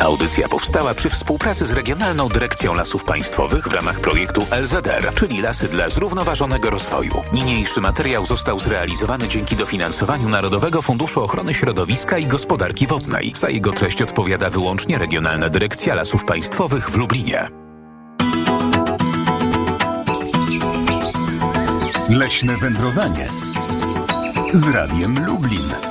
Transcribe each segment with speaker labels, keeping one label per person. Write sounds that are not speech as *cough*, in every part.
Speaker 1: Audycja powstała przy współpracy z Regionalną Dyrekcją Lasów Państwowych w ramach projektu LZR, czyli Lasy dla Zrównoważonego Rozwoju. Niniejszy materiał został zrealizowany dzięki dofinansowaniu Narodowego Funduszu Ochrony Środowiska i Gospodarki Wodnej. Za jego treść odpowiada wyłącznie Regionalna Dyrekcja Lasów Państwowych w Lublinie.
Speaker 2: Leśne wędrowanie z Radiem Lublin.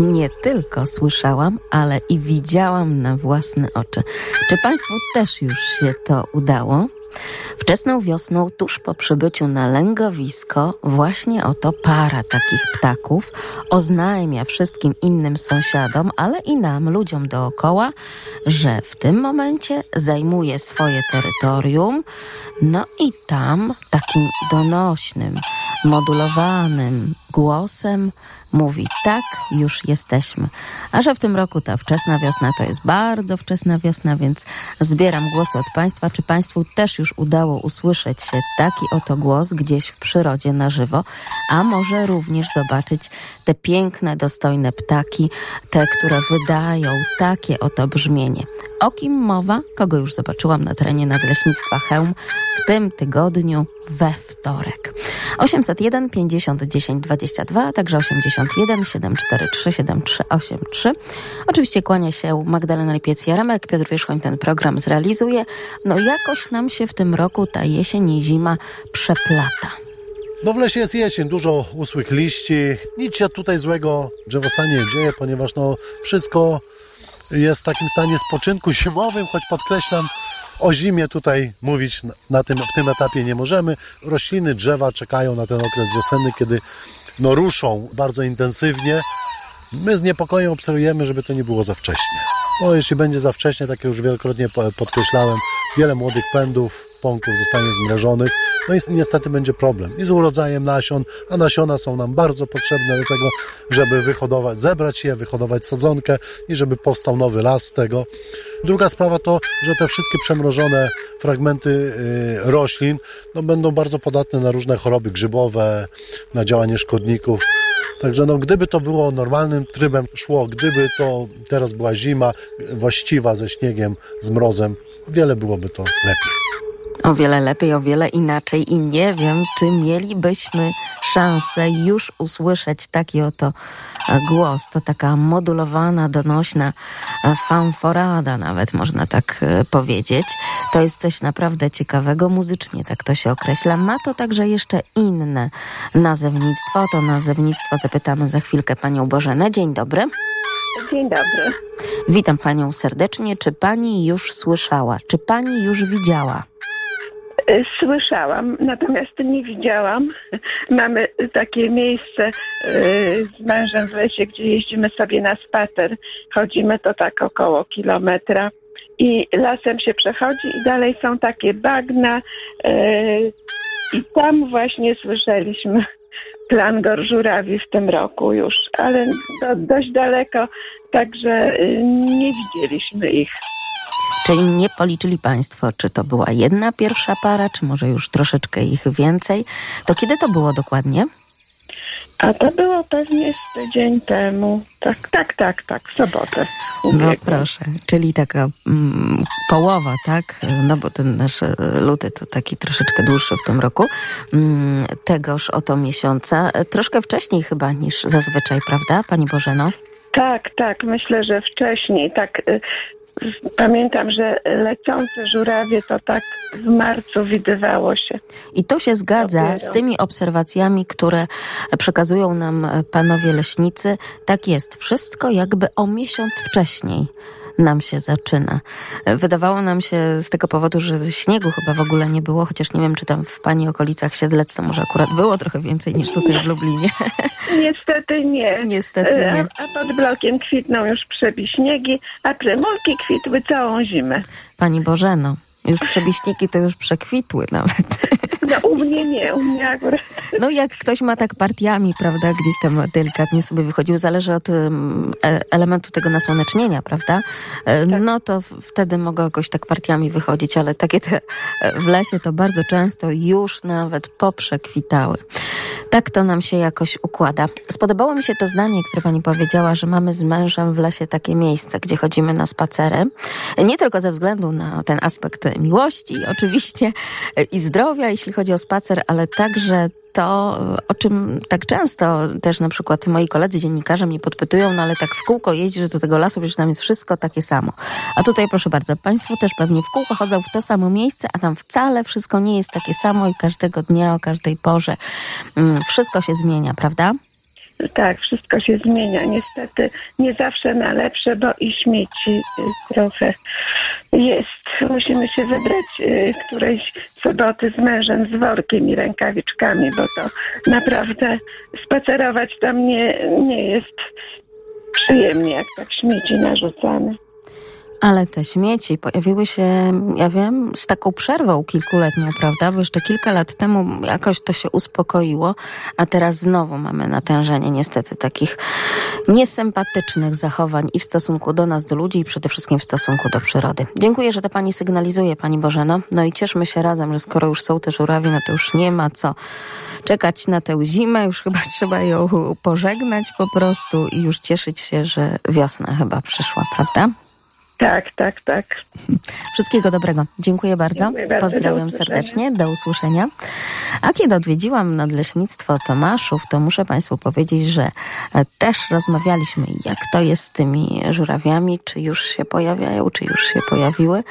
Speaker 3: Nie tylko słyszałam, ale i widziałam na własne oczy. Czy Państwu też już się to udało? Wczesną wiosną, tuż po przybyciu na lęgowisko, właśnie oto para takich ptaków oznajmia wszystkim innym sąsiadom, ale i nam, ludziom dookoła, że w tym momencie zajmuje swoje terytorium. No i tam takim donośnym, modulowanym głosem mówi tak, już jesteśmy. A że w tym roku ta wczesna wiosna to jest bardzo wczesna wiosna, więc zbieram głosy od Państwa. Czy Państwu też już udało usłyszeć się taki oto głos gdzieś w przyrodzie na żywo, a może również zobaczyć te piękne, dostojne ptaki, te, które wydają takie oto brzmienie. O kim mowa? Kogo już zobaczyłam na terenie Nadleśnictwa Chełm w tym tygodniu we wtorek. 801 50 10 22, a także 81 743 7383. Oczywiście kłania się Magdalena Lipiec-Jaremek, Piotr Wierzchoń ten program zrealizuje. No jakoś nam się w tym roku ta jesień i zima przeplata.
Speaker 4: No w lesie jest jesień, dużo usłych liści. Nic się tutaj złego drzewostanie nie dzieje, ponieważ no wszystko jest w takim stanie spoczynku zimowym, choć podkreślam, o zimie tutaj mówić na tym, w tym etapie nie możemy. Rośliny, drzewa czekają na ten okres wiosenny, kiedy no, ruszą bardzo intensywnie. My z niepokojem obserwujemy, żeby to nie było za wcześnie. No, jeśli będzie za wcześnie, tak już wielokrotnie podkreślałem, wiele młodych pędów, pąków zostanie zmrożonych. No i niestety będzie problem i z urodzajem nasion, a nasiona są nam bardzo potrzebne do tego, żeby wyhodować, zebrać je, wyhodować sadzonkę i żeby powstał nowy las z tego. Druga sprawa to, że te wszystkie przemrożone fragmenty y, roślin no, będą bardzo podatne na różne choroby grzybowe, na działanie szkodników. Także no, gdyby to było normalnym trybem szło, gdyby to teraz była zima właściwa ze śniegiem, z mrozem, wiele byłoby to lepiej.
Speaker 3: O wiele lepiej, o wiele inaczej i nie wiem, czy mielibyśmy szansę już usłyszeć taki oto głos. To taka modulowana, donośna fanforada, nawet można tak powiedzieć. To jest coś naprawdę ciekawego muzycznie, tak to się określa. Ma to także jeszcze inne nazewnictwo. O to nazewnictwo zapytamy za chwilkę panią Bożenę. Dzień dobry.
Speaker 5: Dzień dobry.
Speaker 3: Witam panią serdecznie. Czy pani już słyszała? Czy pani już widziała?
Speaker 5: Słyszałam, natomiast nie widziałam. Mamy takie miejsce z mężem w lesie, gdzie jeździmy sobie na spacer. Chodzimy to tak około kilometra i lasem się przechodzi i dalej są takie bagna i tam właśnie słyszeliśmy plan Gorżurawi w tym roku już, ale do, dość daleko, także nie widzieliśmy ich.
Speaker 3: Czyli nie policzyli Państwo, czy to była jedna pierwsza para, czy może już troszeczkę ich więcej. To kiedy to było dokładnie?
Speaker 5: A to było pewnie z tydzień temu. Tak, tak, tak, tak, w sobotę.
Speaker 3: No proszę, czyli taka mm, połowa, tak? No bo ten nasz luty to taki troszeczkę dłuższy w tym roku. Mm, tegoż oto miesiąca. Troszkę wcześniej chyba niż zazwyczaj, prawda, Pani Bożeno?
Speaker 5: Tak, tak, myślę, że wcześniej. Tak, Pamiętam, że lecące żurawie to tak w marcu widywało się.
Speaker 3: I to się zgadza Dopiero. z tymi obserwacjami, które przekazują nam panowie leśnicy. Tak jest, wszystko jakby o miesiąc wcześniej nam się zaczyna. Wydawało nam się z tego powodu, że śniegu chyba w ogóle nie było, chociaż nie wiem, czy tam w Pani okolicach Siedlec może akurat było trochę więcej niż tutaj w Lublinie. *laughs*
Speaker 5: Niestety nie.
Speaker 3: Niestety nie.
Speaker 5: A, a pod blokiem kwitną już przebiśniegi, a prymulki kwitły całą zimę.
Speaker 3: Pani Bożeno, już przebiśniki to już przekwitły nawet. *laughs*
Speaker 5: No U mnie nie, u mnie akurat.
Speaker 3: No jak ktoś ma tak partiami, prawda, gdzieś tam delikatnie sobie wychodził, zależy od um, elementu tego nasłonecznienia, prawda? E, tak. No to wtedy mogą jakoś tak partiami wychodzić, ale takie te w lesie to bardzo często już nawet poprzekwitały. Tak to nam się jakoś układa. Spodobało mi się to zdanie, które pani powiedziała, że mamy z mężem w lesie takie miejsce, gdzie chodzimy na spacery. Nie tylko ze względu na ten aspekt miłości, oczywiście, i zdrowia, jeśli chodzi o spacer, ale także to, o czym tak często też na przykład moi koledzy dziennikarze mnie podpytują, no ale tak w kółko jeździsz do tego lasu, przecież tam jest wszystko takie samo. A tutaj proszę bardzo, Państwo też pewnie w kółko chodzą w to samo miejsce, a tam wcale wszystko nie jest takie samo i każdego dnia, o każdej porze mm, wszystko się zmienia, prawda?
Speaker 5: Tak, wszystko się zmienia. Niestety nie zawsze na lepsze, bo i śmieci y, trochę jest. Musimy się wybrać y, którejś soboty z mężem, z workiem i rękawiczkami, bo to naprawdę spacerować tam nie, nie jest przyjemnie, jak tak śmieci narzucane.
Speaker 3: Ale te śmieci pojawiły się, ja wiem, z taką przerwą kilkuletnią, prawda? Bo jeszcze kilka lat temu jakoś to się uspokoiło, a teraz znowu mamy natężenie niestety takich niesympatycznych zachowań i w stosunku do nas, do ludzi i przede wszystkim w stosunku do przyrody. Dziękuję, że to pani sygnalizuje, pani Bożeno. No i cieszmy się razem, że skoro już są te żurawie, no to już nie ma co czekać na tę zimę, już chyba *laughs* trzeba ją pożegnać po prostu i już cieszyć się, że wiosna chyba przyszła, prawda?
Speaker 5: Tak, tak, tak.
Speaker 3: Wszystkiego dobrego. Dziękuję bardzo. Dziękuję bardzo. Pozdrawiam do serdecznie. Do usłyszenia. A kiedy odwiedziłam nadleśnictwo Tomaszów, to muszę Państwu powiedzieć, że e, też rozmawialiśmy, jak to jest z tymi żurawiami, czy już się pojawiają, czy już się pojawiły,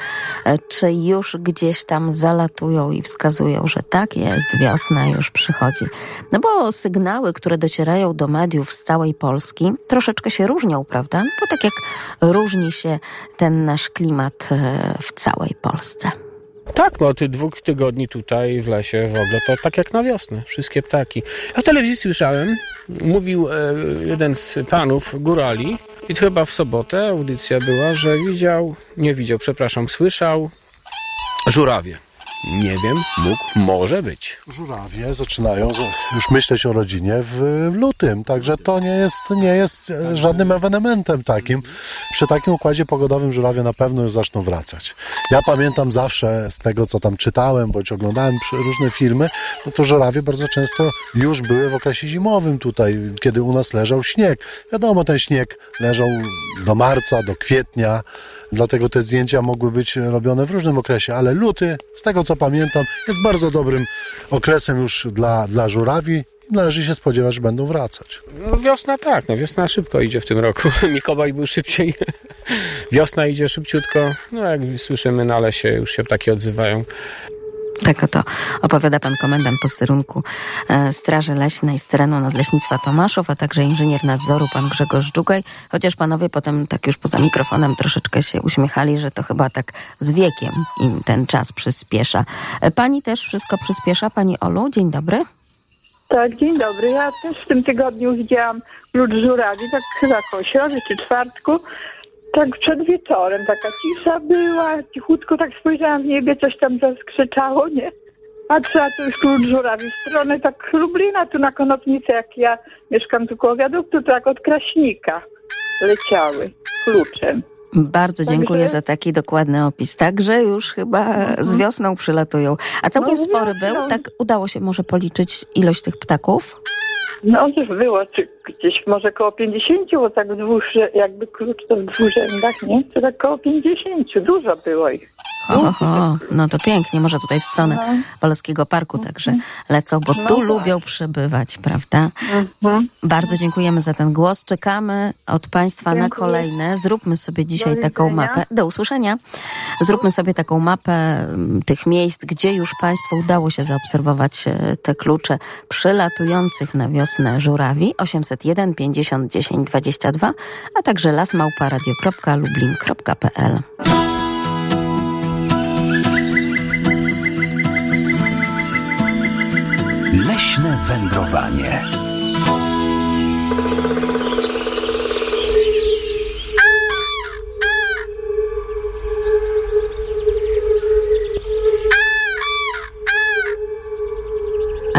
Speaker 3: e, czy już gdzieś tam zalatują i wskazują, że tak jest, wiosna już przychodzi. No bo sygnały, które docierają do mediów z całej Polski, troszeczkę się różnią, prawda? No bo tak jak różni się ten nasz klimat e, w całej Polsce.
Speaker 6: Tak, bo od dwóch tygodni tutaj w lesie w ogóle to tak jak na wiosnę, wszystkie ptaki. Ja w telewizji słyszałem, mówił e, jeden z panów górali i chyba w sobotę audycja była, że widział, nie widział, przepraszam, słyszał żurawie. Nie wiem, mógł, może być.
Speaker 4: Żurawie zaczynają już myśleć o rodzinie w, lutym, także to nie jest, nie jest żadnym ewenementem takim. Przy takim układzie pogodowym żurawie na pewno już zaczną wracać. Ja pamiętam zawsze z tego, co tam czytałem, bądź oglądałem różne filmy, no to żurawie bardzo często już były w okresie zimowym tutaj, kiedy u nas leżał śnieg. Wiadomo, ten śnieg leżał do marca, do kwietnia, dlatego te zdjęcia mogły być robione w różnym okresie, ale luty, z tego co pamiętam, jest bardzo dobrym okresem już dla, dla żurawi. Należy się spodziewać, że będą wracać.
Speaker 6: No, wiosna tak, no wiosna szybko idzie w tym roku. *laughs* Mikołaj był szybciej. wiosna idzie szybciutko. No jak słyszymy na lesie, już się takie odzywają.
Speaker 3: Tak oto opowiada pan komendant posterunku e, Straży Leśnej z terenu Nadleśnictwa Tomaszów, a także inżynier nadzoru pan Grzegorz Dżugaj, chociaż panowie potem tak już poza mikrofonem troszeczkę się uśmiechali, że to chyba tak z wiekiem im ten czas przyspiesza. E, pani też wszystko przyspiesza, pani Olu, dzień dobry.
Speaker 7: Tak, dzień dobry. Ja też w tym tygodniu widziałam lud żurawi, tak chyba koło środy czy czwartku. Tak przed wieczorem taka cisza była, cichutko tak spojrzałam w niebie, coś tam zaskrzeczało, nie? Patrzę, a to już klucz żurawi w stronę tak Lublina, tu na Konopnicę, jak ja mieszkam tu koło wiaduktu, to jak od Kraśnika leciały kluczem.
Speaker 3: Bardzo Także... dziękuję za taki dokładny opis. Także już chyba mhm. z wiosną przylatują. A całkiem no, spory był, tak udało się może policzyć ilość tych ptaków?
Speaker 7: No już było czy gdzieś może koło 50, bo tak dwóch, jakby klucz to w dwóch rzędach, nie? To tak koło 50, dużo było ich.
Speaker 3: Oho, no to pięknie, może tutaj w stronę no. Polskiego Parku także lecą, bo no tu tak. lubią przebywać, prawda? Mhm. Bardzo dziękujemy za ten głos. Czekamy od Państwa Dziękuję. na kolejne. Zróbmy sobie dzisiaj taką mapę. Do usłyszenia. Zróbmy sobie taką mapę mm, tych miejsc, gdzie już Państwu udało się zaobserwować e, te klucze przylatujących na wiosnę żurawi. 801 50 10 22, a także lasmałparadio.lublin.pl.
Speaker 2: Leśne wędrowanie.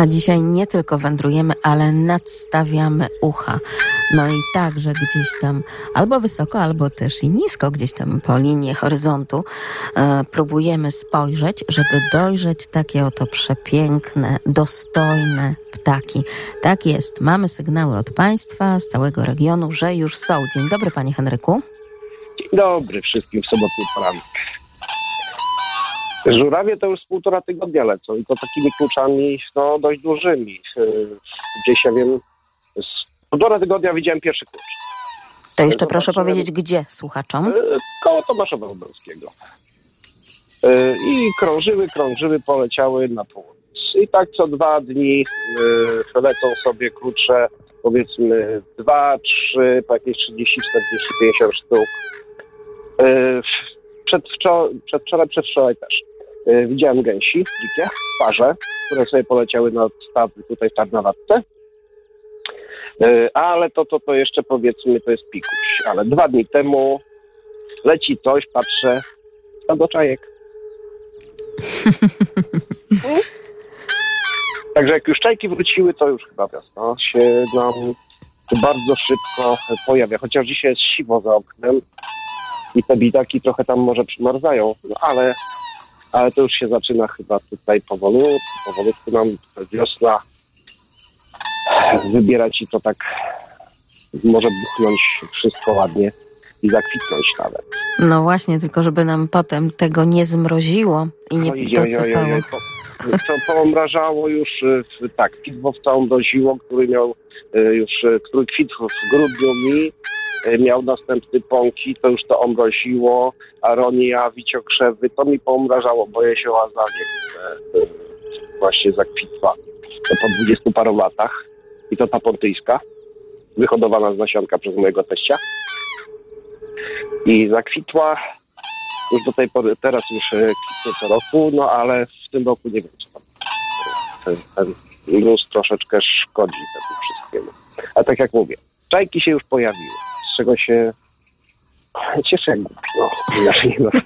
Speaker 3: A dzisiaj nie tylko wędrujemy, ale nadstawiamy ucha. No i także gdzieś tam albo wysoko, albo też i nisko, gdzieś tam po linii horyzontu e, próbujemy spojrzeć, żeby dojrzeć takie oto przepiękne, dostojne ptaki. Tak jest. Mamy sygnały od Państwa z całego regionu, że już są. Dzień dobry, Panie Henryku.
Speaker 8: Dzień dobry wszystkim w sobotni poranek. Żurawie to już z półtora tygodnia lecą i to takimi kluczami no, dość dużymi. Yy, Gdzieś ja wiem, z półtora tygodnia widziałem pierwszy klucz.
Speaker 3: To jeszcze proszę powiedzieć, gdzie słuchaczom?
Speaker 8: Yy, Koło Tomasza Wałbrowskiego. Yy, I krążyły, krążyły, poleciały na północ. I tak co dwa dni lecą sobie klucze, powiedzmy dwa, trzy, po jakieś 30, 40, 50 sztuk. Przedwczoraj, przedwczoraj, przedwczoraj też. Yy, Widziałem gęsi dzikie w parze, które sobie poleciały na stawy tutaj w Tarnawatce. Yy, Ale to, to, to jeszcze powiedzmy, to jest pikuś. Ale dwa dni temu leci coś, patrzę, do czajek. *laughs* Także jak już czajki wróciły, to już chyba wiosna się nam bardzo szybko pojawia. Chociaż dzisiaj jest siwo za oknem i te bidaki trochę tam może przymarzają, no ale, ale to już się zaczyna chyba tutaj powolutku, powolutku nam wiosna wybierać i to tak może buchnąć wszystko ładnie i zakwitnąć nawet.
Speaker 3: No właśnie, tylko żeby nam potem tego nie zmroziło i nie
Speaker 8: Oj, oj, oj,
Speaker 3: dosypało.
Speaker 8: oj, po- To pomrażało już, y, tak, kwitwo w całą doziło, który miał y, już, y, który kwitł w grudniu mi, miał następny pąki, to już to omroziło, aronia, wiciokrzewy, to mi pomrażało, boję się o azalię, które y, właśnie zakwitła po 20 paru latach i to ta pontyjska, wyhodowana z nasionka przez mojego teścia i zakwitła już do tej pory, teraz już e, kwitnie co roku, no ale w tym roku nie wiem, co. Ten, mróz troszeczkę szkodzi temu wszystkiemu. A tak jak mówię, czajki się już pojawiły, z czego się cieszę jak no. nazwę.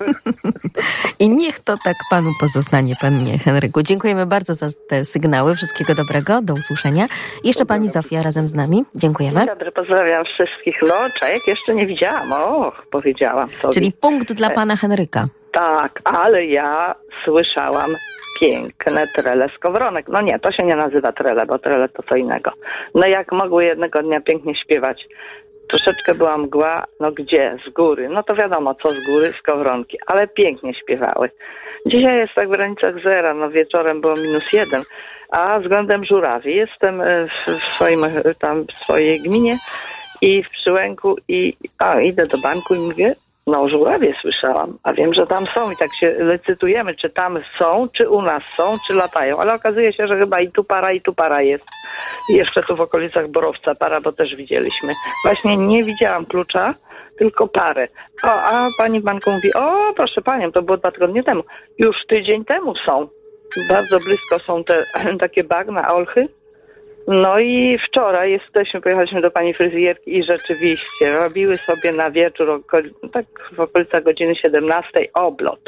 Speaker 8: *laughs*
Speaker 3: I niech to tak panu pozostanie, panie Henryku. Dziękujemy bardzo za te sygnały. Wszystkiego dobrego. Do usłyszenia. Jeszcze pani Zofia razem z nami. Dziękujemy.
Speaker 9: Dzień dobry, pozdrawiam wszystkich. No, czajek jeszcze nie widziałam. Och, powiedziałam sobie.
Speaker 3: Czyli punkt dla pana Henryka.
Speaker 9: Tak, ale ja słyszałam piękne trele skowronek. No nie, to się nie nazywa trele, bo trele to co innego. No jak mogły jednego dnia pięknie śpiewać. Troszeczkę była mgła, no gdzie? Z góry. No to wiadomo, co z góry, skowronki, ale pięknie śpiewały. Dzisiaj jest tak w granicach zera, no wieczorem było minus jeden, a względem żurawi jestem e, w swoim, e, tam w swojej gminie i w Przyłęku i a, idę do banku i mówię, no żurawie słyszałam, a wiem, że tam są i tak się licytujemy, czy tam są, czy u nas są, czy latają, ale okazuje się, że chyba i tu para, i tu para jest. I jeszcze tu w okolicach Borowca para, bo też widzieliśmy. Właśnie nie widziałam klucza, tylko parę. O, a pani banku mówi, o proszę panią, to było dwa tygodnie temu. Już tydzień temu są. Bardzo blisko są te *clears throat* takie bagna, olchy. No i wczoraj jesteśmy, pojechaliśmy do pani fryzjerki i rzeczywiście robiły sobie na wieczór, tak w okolicach godziny 17 oblot.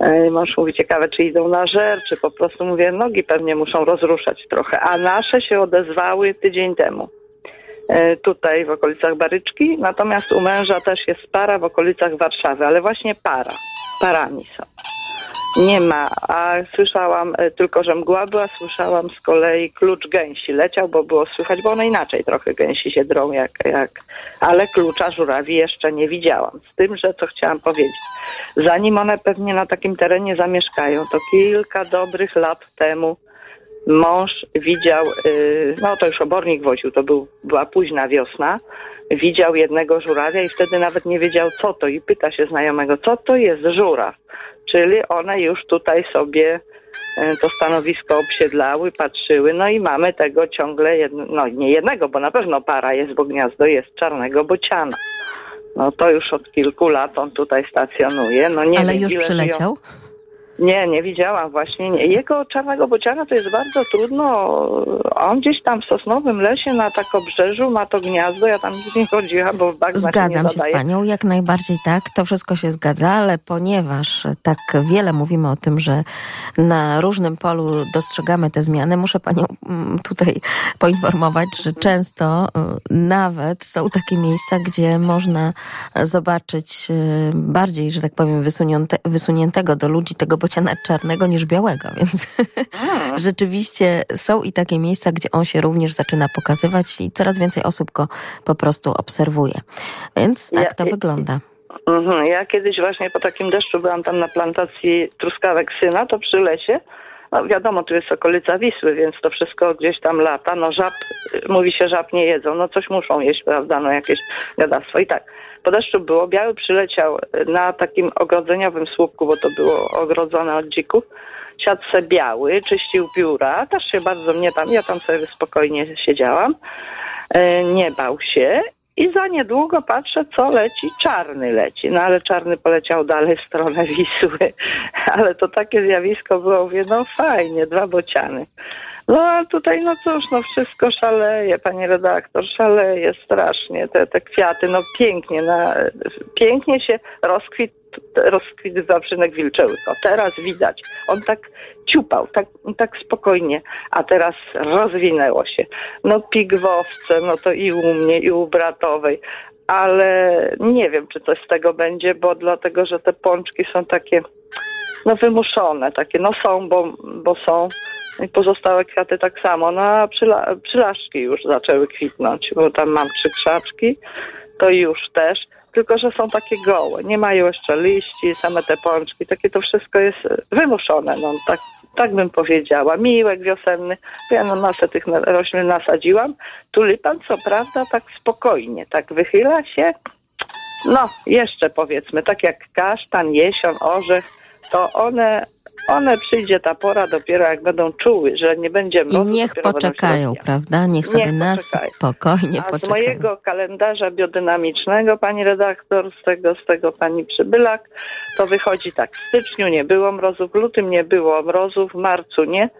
Speaker 9: E, Mąż mówi, ciekawe, czy idą na żer, czy po prostu, mówię, nogi pewnie muszą rozruszać trochę. A nasze się odezwały tydzień temu. E, Tutaj w okolicach Baryczki, natomiast u męża też jest para w okolicach Warszawy, ale właśnie para. Parami są. Nie ma, a słyszałam e, tylko, że mgła była, słyszałam z kolei klucz gęsi leciał, bo było słychać, bo one inaczej trochę gęsi się drą, jak, jak, ale klucza żurawi jeszcze nie widziałam. Z tym, że co chciałam powiedzieć, zanim one pewnie na takim terenie zamieszkają, to kilka dobrych lat temu mąż widział, y, no to już obornik woził, to był, była późna wiosna, widział jednego żurawia i wtedy nawet nie wiedział co to i pyta się znajomego, co to jest żuraw? Czyli one już tutaj sobie e, to stanowisko obsiedlały, patrzyły, no i mamy tego ciągle, jedno, no nie jednego, bo na pewno para jest, bo gniazdo jest czarnego bociana. No to już od kilku lat on tutaj stacjonuje. No nie
Speaker 3: Ale
Speaker 9: wiem,
Speaker 3: już przyleciał?
Speaker 9: Nie, nie widziałam właśnie. Nie. Jego czarnego bociana to jest bardzo trudno. On gdzieś tam w Sosnowym Lesie na tak obrzeżu ma to gniazdo. Ja tam nigdy nie chodziłam, bo w bagna
Speaker 3: Zgadzam
Speaker 9: się,
Speaker 3: się z panią, jak najbardziej tak, to wszystko się zgadza, ale ponieważ tak wiele mówimy o tym, że na różnym polu dostrzegamy te zmiany, muszę panią mm, tutaj poinformować, że często y, nawet są takie miejsca, gdzie można zobaczyć y, bardziej, że tak powiem, wysunięte, wysuniętego do ludzi tego bociana czarnego niż białego, *laughs* więc rzeczywiście są i takie miejsca, gdzie on się również zaczyna pokazywać i coraz więcej osób go po prostu obserwuje. Więc tak
Speaker 9: Ja-
Speaker 3: to wygląda.
Speaker 9: Mhm. Ja kiedyś właśnie po takim deszczu byłam tam na plantacji truskawek syna, to przy lesie. No wiadomo, tu jest okolica Wisły, więc to wszystko gdzieś tam lata. No żab, mówi się żab nie jedzą, no coś muszą jeść, prawda, no jakieś gadactwo. I tak, po deszczu było, biały przyleciał na takim ogrodzeniowym słupku, bo to było ogrodzone od dzików. Siadł se biały, czyścił biura, też się bardzo mnie tam, ja tam sobie spokojnie siedziałam. E, Nie bał się i za niedługo patrzę, co leci, czarny leci. No ale czarny poleciał dalej w stronę Wisły. *laughs* Ale to takie zjawisko było, mówię, no fajnie, dwa bociany. No a tutaj, no cóż, no wszystko szaleje, pani redaktor, szaleje strasznie. Te, te kwiaty, no pięknie, na, pięknie się rozkwit, rozkwit zaprzynek wilczełyko. Teraz widać. On tak ciupał, tak, tak spokojnie, a teraz rozwinęło się. No pigwowce, no to i u mnie, i u bratowej, ale nie wiem, czy coś z tego będzie, bo dlatego, że te pączki są takie, no wymuszone, takie, no są, bo, bo są. Pozostałe kwiaty tak samo. No a przyla, przylaszki już zaczęły kwitnąć, bo tam mam trzy krzaczki, to już też. Tylko, że są takie gołe, nie mają jeszcze liści, same te pączki, takie to wszystko jest wymuszone, no tak, tak bym powiedziała. Miłek wiosenny, ja no masę tych roślin nasadziłam. Tulipan co prawda tak spokojnie, tak wychyla się, no jeszcze powiedzmy, tak jak kasztan, jesion, orzech, to one, one przyjdzie ta pora dopiero jak będą czuły, że nie będzie
Speaker 3: I
Speaker 9: mrozu.
Speaker 3: niech
Speaker 9: będą się
Speaker 3: poczekają, prawda? Niech sobie
Speaker 9: Niech
Speaker 3: nas
Speaker 9: poczekają.
Speaker 3: spokojnie
Speaker 9: A z
Speaker 3: poczekają.
Speaker 9: mojego kalendarza biodynamicznego, pani redaktor, z tego, z tego pani Przybylak, to wychodzi tak. W styczniu nie było mrozów, w lutym nie było mrozów, w marcu nie.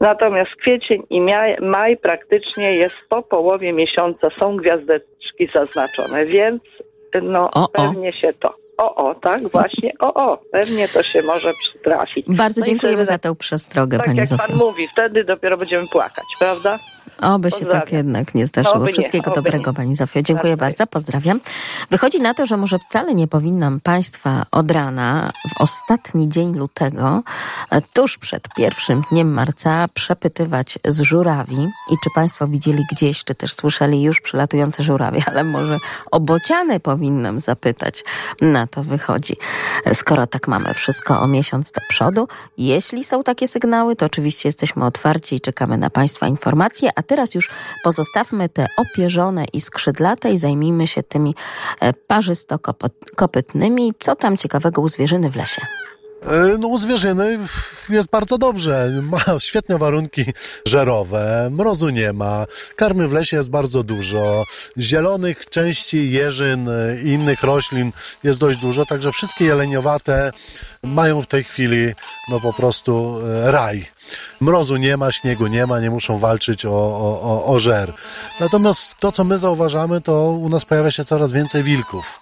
Speaker 9: Natomiast kwiecień i maj, maj praktycznie jest po połowie miesiąca, są gwiazdeczki zaznaczone, więc no
Speaker 3: O, o.
Speaker 9: pewnie się to. O, o, tak, właśnie, o, o, pewnie to się może przytrafić.
Speaker 3: Bardzo
Speaker 9: No
Speaker 3: dziękujemy
Speaker 9: wtedy
Speaker 3: za
Speaker 9: tak-
Speaker 3: tę przestrogę,
Speaker 9: Tak
Speaker 3: pani
Speaker 9: jak
Speaker 3: Zofio.
Speaker 9: pan mówi, wtedy dopiero będziemy płakać, prawda?
Speaker 3: Oby się tak jednak nie zdarzyło.
Speaker 9: Oby nie,
Speaker 3: Wszystkiego
Speaker 9: oby
Speaker 3: dobrego,
Speaker 9: nie.
Speaker 3: Pani Zofio. Dziękuję
Speaker 9: Dziękuję.
Speaker 3: bardzo, pozdrawiam. Wychodzi na to, że może wcale nie powinnam Państwa od rana, w ostatni dzień lutego, e, tuż przed pierwszym dniem marca, przepytywać z żurawi. I czy Państwo widzieli gdzieś, czy też słyszeli już przylatujące żurawie, ale może o bociany powinnam zapytać. Na to wychodzi. E, Skoro tak mamy wszystko o miesiąc do przodu, jeśli są takie sygnały, to oczywiście jesteśmy otwarci i czekamy na Państwa informacje, a teraz już pozostawmy te opierzone i skrzydlate i zajmijmy się tymi e, parzysto-kopytnymi. Co tam ciekawego u zwierzyny w lesie?
Speaker 4: E, No u zwierzyny jest bardzo dobrze. Ma świetne warunki żerowe, mrozu nie ma, karmy w lesie jest bardzo dużo, zielonych części jeżyn i innych roślin jest dość dużo, także wszystkie jeleniowate mają w tej chwili no po prostu e, raj. Mrozu nie ma, śniegu nie ma, nie muszą walczyć o, o, o, o żer. Natomiast to, co my zauważamy, to u nas pojawia się coraz więcej wilków.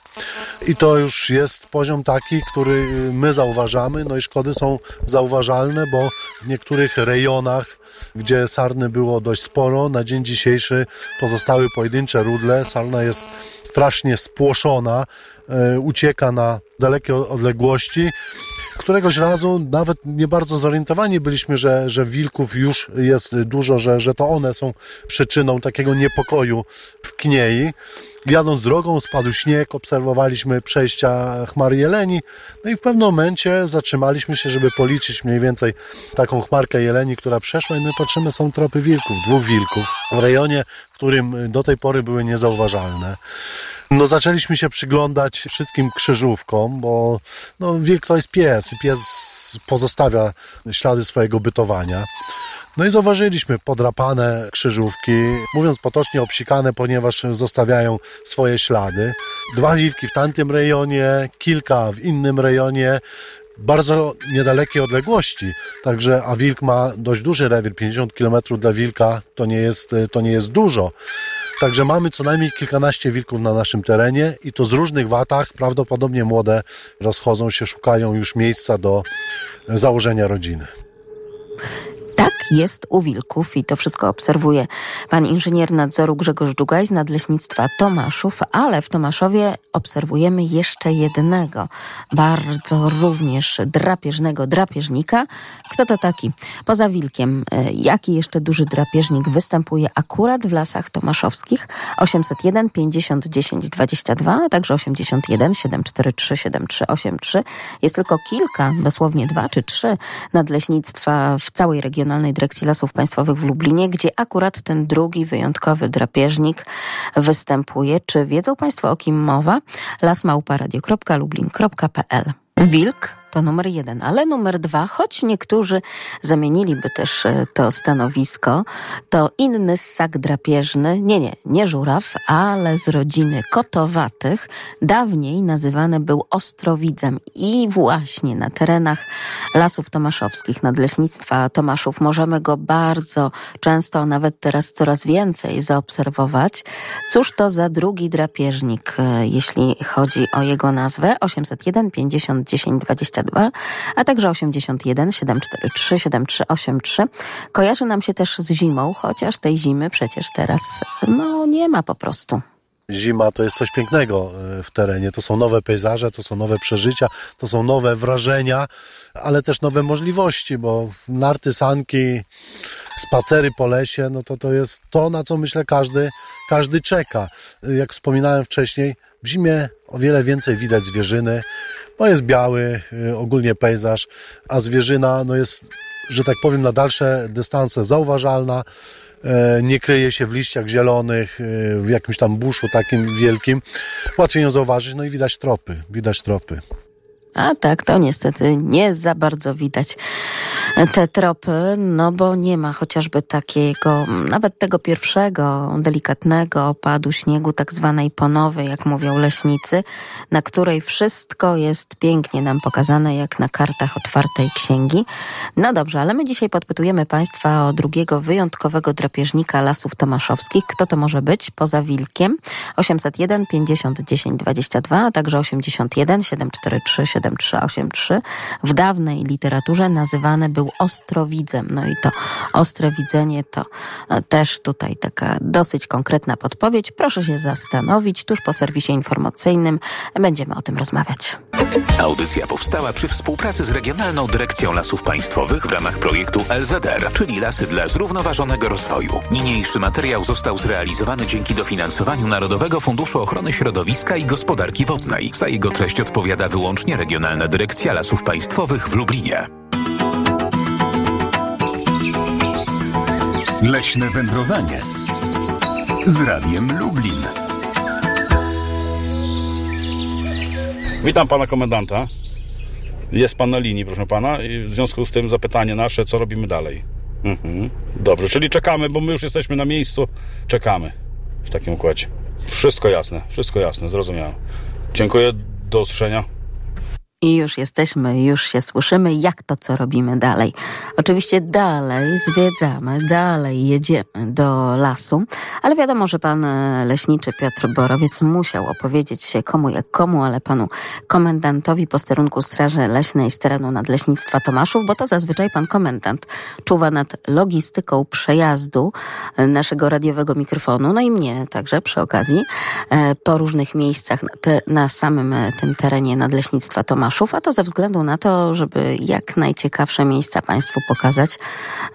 Speaker 4: I to już jest poziom taki, który my zauważamy, no i szkody są zauważalne, bo w niektórych rejonach, gdzie sarny było dość sporo, na dzień dzisiejszy pozostały pojedyncze rudle. Sarna jest strasznie spłoszona, e, ucieka na dalekie odległości. Któregoś razu nawet nie bardzo zorientowani byliśmy, że, że wilków już jest dużo, że, że to one są przyczyną takiego niepokoju w Kniei. Jadąc drogą spadł śnieg, obserwowaliśmy przejścia chmar jeleni, no i w pewnym momencie zatrzymaliśmy się, żeby policzyć mniej więcej taką chmarkę jeleni, która przeszła i my patrzymy, są tropy wilków, dwóch wilków w rejonie, w którym do tej pory były niezauważalne. No zaczęliśmy się przyglądać wszystkim krzyżówkom, bo no, wilk to jest pies i pies pozostawia ślady swojego bytowania. No i zauważyliśmy podrapane krzyżówki, mówiąc potocznie obsikane, ponieważ zostawiają swoje ślady. Dwa wilki w tamtym rejonie, kilka w innym rejonie. bardzo niedalekiej odległości. Także, a wilk ma dość duży rewir, 50 km dla wilka to nie jest, to nie jest dużo. Także mamy co najmniej kilkanaście wilków na naszym terenie i to z różnych watach, prawdopodobnie młode rozchodzą się, szukają już miejsca do założenia rodziny.
Speaker 3: Tak jest u wilków i to wszystko obserwuje pan inżynier nadzoru Grzegorz Dżugaj z Nadleśnictwa Tomaszów, ale w Tomaszowie obserwujemy jeszcze jednego, bardzo również drapieżnego drapieżnika. Kto to taki? Poza wilkiem, e, jaki jeszcze duży drapieżnik występuje akurat w lasach tomaszowskich? 801 50 10 22, a także 81 743 7383. Jest tylko kilka, dosłownie dwa czy trzy nadleśnictwa w całej Regionalnej Dyrekcji Lasów Państwowych w Lublinie, gdzie akurat ten drugi wyjątkowy drapieżnik występuje. Czy wiedzą Państwo o kim mowa? lasmałparadio.lublin.pl Wilk to numer jeden, ale numer dwa, choć niektórzy zamieniliby też e, to stanowisko, to inny ssak drapieżny, nie, nie, nie żuraw, ale z rodziny kotowatych, dawniej nazywany był Ostrowidzem i właśnie na terenach Lasów Tomaszowskich, Nadleśnictwa Tomaszów możemy go bardzo często, nawet teraz coraz więcej zaobserwować. Cóż to za drugi drapieżnik, e, jeśli chodzi o jego nazwę? 801 50 10 20 22, a także 81 743 7383. Kojarzy nam się też z zimą, chociaż tej zimy przecież teraz no nie ma po prostu.
Speaker 4: Zima to jest coś pięknego e, w terenie. To są nowe pejzaże, to są nowe przeżycia, to są nowe wrażenia, ale też nowe możliwości, bo narty, sanki, spacery po lesie, no to to jest to, na co myślę każdy, każdy czeka. Jak wspominałem wcześniej, w zimie o wiele więcej widać zwierzyny, bo jest biały y, ogólnie pejzaż, a zwierzyna no jest, że tak powiem, na dalsze dystanse zauważalna, e, nie kryje się w liściach zielonych, y, w jakimś tam buszu takim wielkim. Łatwiej ją zauważyć, no i widać tropy, widać tropy.
Speaker 3: A tak, to niestety nie za bardzo widać te tropy, no bo nie ma chociażby takiego, nawet tego pierwszego delikatnego opadu śniegu, tak zwanej ponowy, jak mówią leśnicy, na której wszystko jest pięknie nam pokazane, jak na kartach otwartej księgi. No dobrze, ale my dzisiaj podpytujemy Państwa o drugiego wyjątkowego drapieżnika lasów tomaszowskich. Kto to może być poza wilkiem? 801 50 10 22, a także 81 743 7383. W dawnej literaturze nazywany był ostrowidzem. No i to ostre widzenie to e, też tutaj taka dosyć konkretna podpowiedź. Proszę się zastanowić. Tuż po serwisie informacyjnym będziemy o tym rozmawiać.
Speaker 1: Audycja powstała przy współpracy z Regionalną Dyrekcją Lasów Państwowych w ramach projektu LZR, czyli Lasy dla Zrównoważonego Rozwoju. Niniejszy materiał został zrealizowany dzięki dofinansowaniu Narodowego Funduszu Ochrony Środowiska i Gospodarki Wodnej. Za jego treść odpowiada wyłącznie Regionalna Dyrekcja Lasów Państwowych w Lublinie.
Speaker 2: Leśne wędrowanie z Radiem Lublin.
Speaker 10: Witam pana komendanta. Jest pan na linii, proszę pana. I w związku z tym zapytanie nasze, co robimy dalej. Mhm. Dobrze, czyli czekamy, bo my już jesteśmy na miejscu. Czekamy w takim układzie. Wszystko jasne, wszystko jasne, zrozumiałem. Dziękuję, do usłyszenia.
Speaker 3: I już jesteśmy, już się słyszymy, jak to, co robimy dalej. Oczywiście dalej zwiedzamy, dalej jedziemy do lasu, ale wiadomo, że pan e, leśniczy Piotr Borowiec musiał opowiedzieć się komu jak komu, ale panu komendantowi posterunku Straży Leśnej z terenu Nadleśnictwa Tomaszów, bo to zazwyczaj pan komendant czuwa nad logistyką przejazdu e, naszego radiowego mikrofonu, no i mnie także przy okazji e, po różnych miejscach na, na samym tym terenie Nadleśnictwa Tomaszów Tomaszów, a to ze względu na to, żeby jak najciekawsze miejsca Państwu pokazać,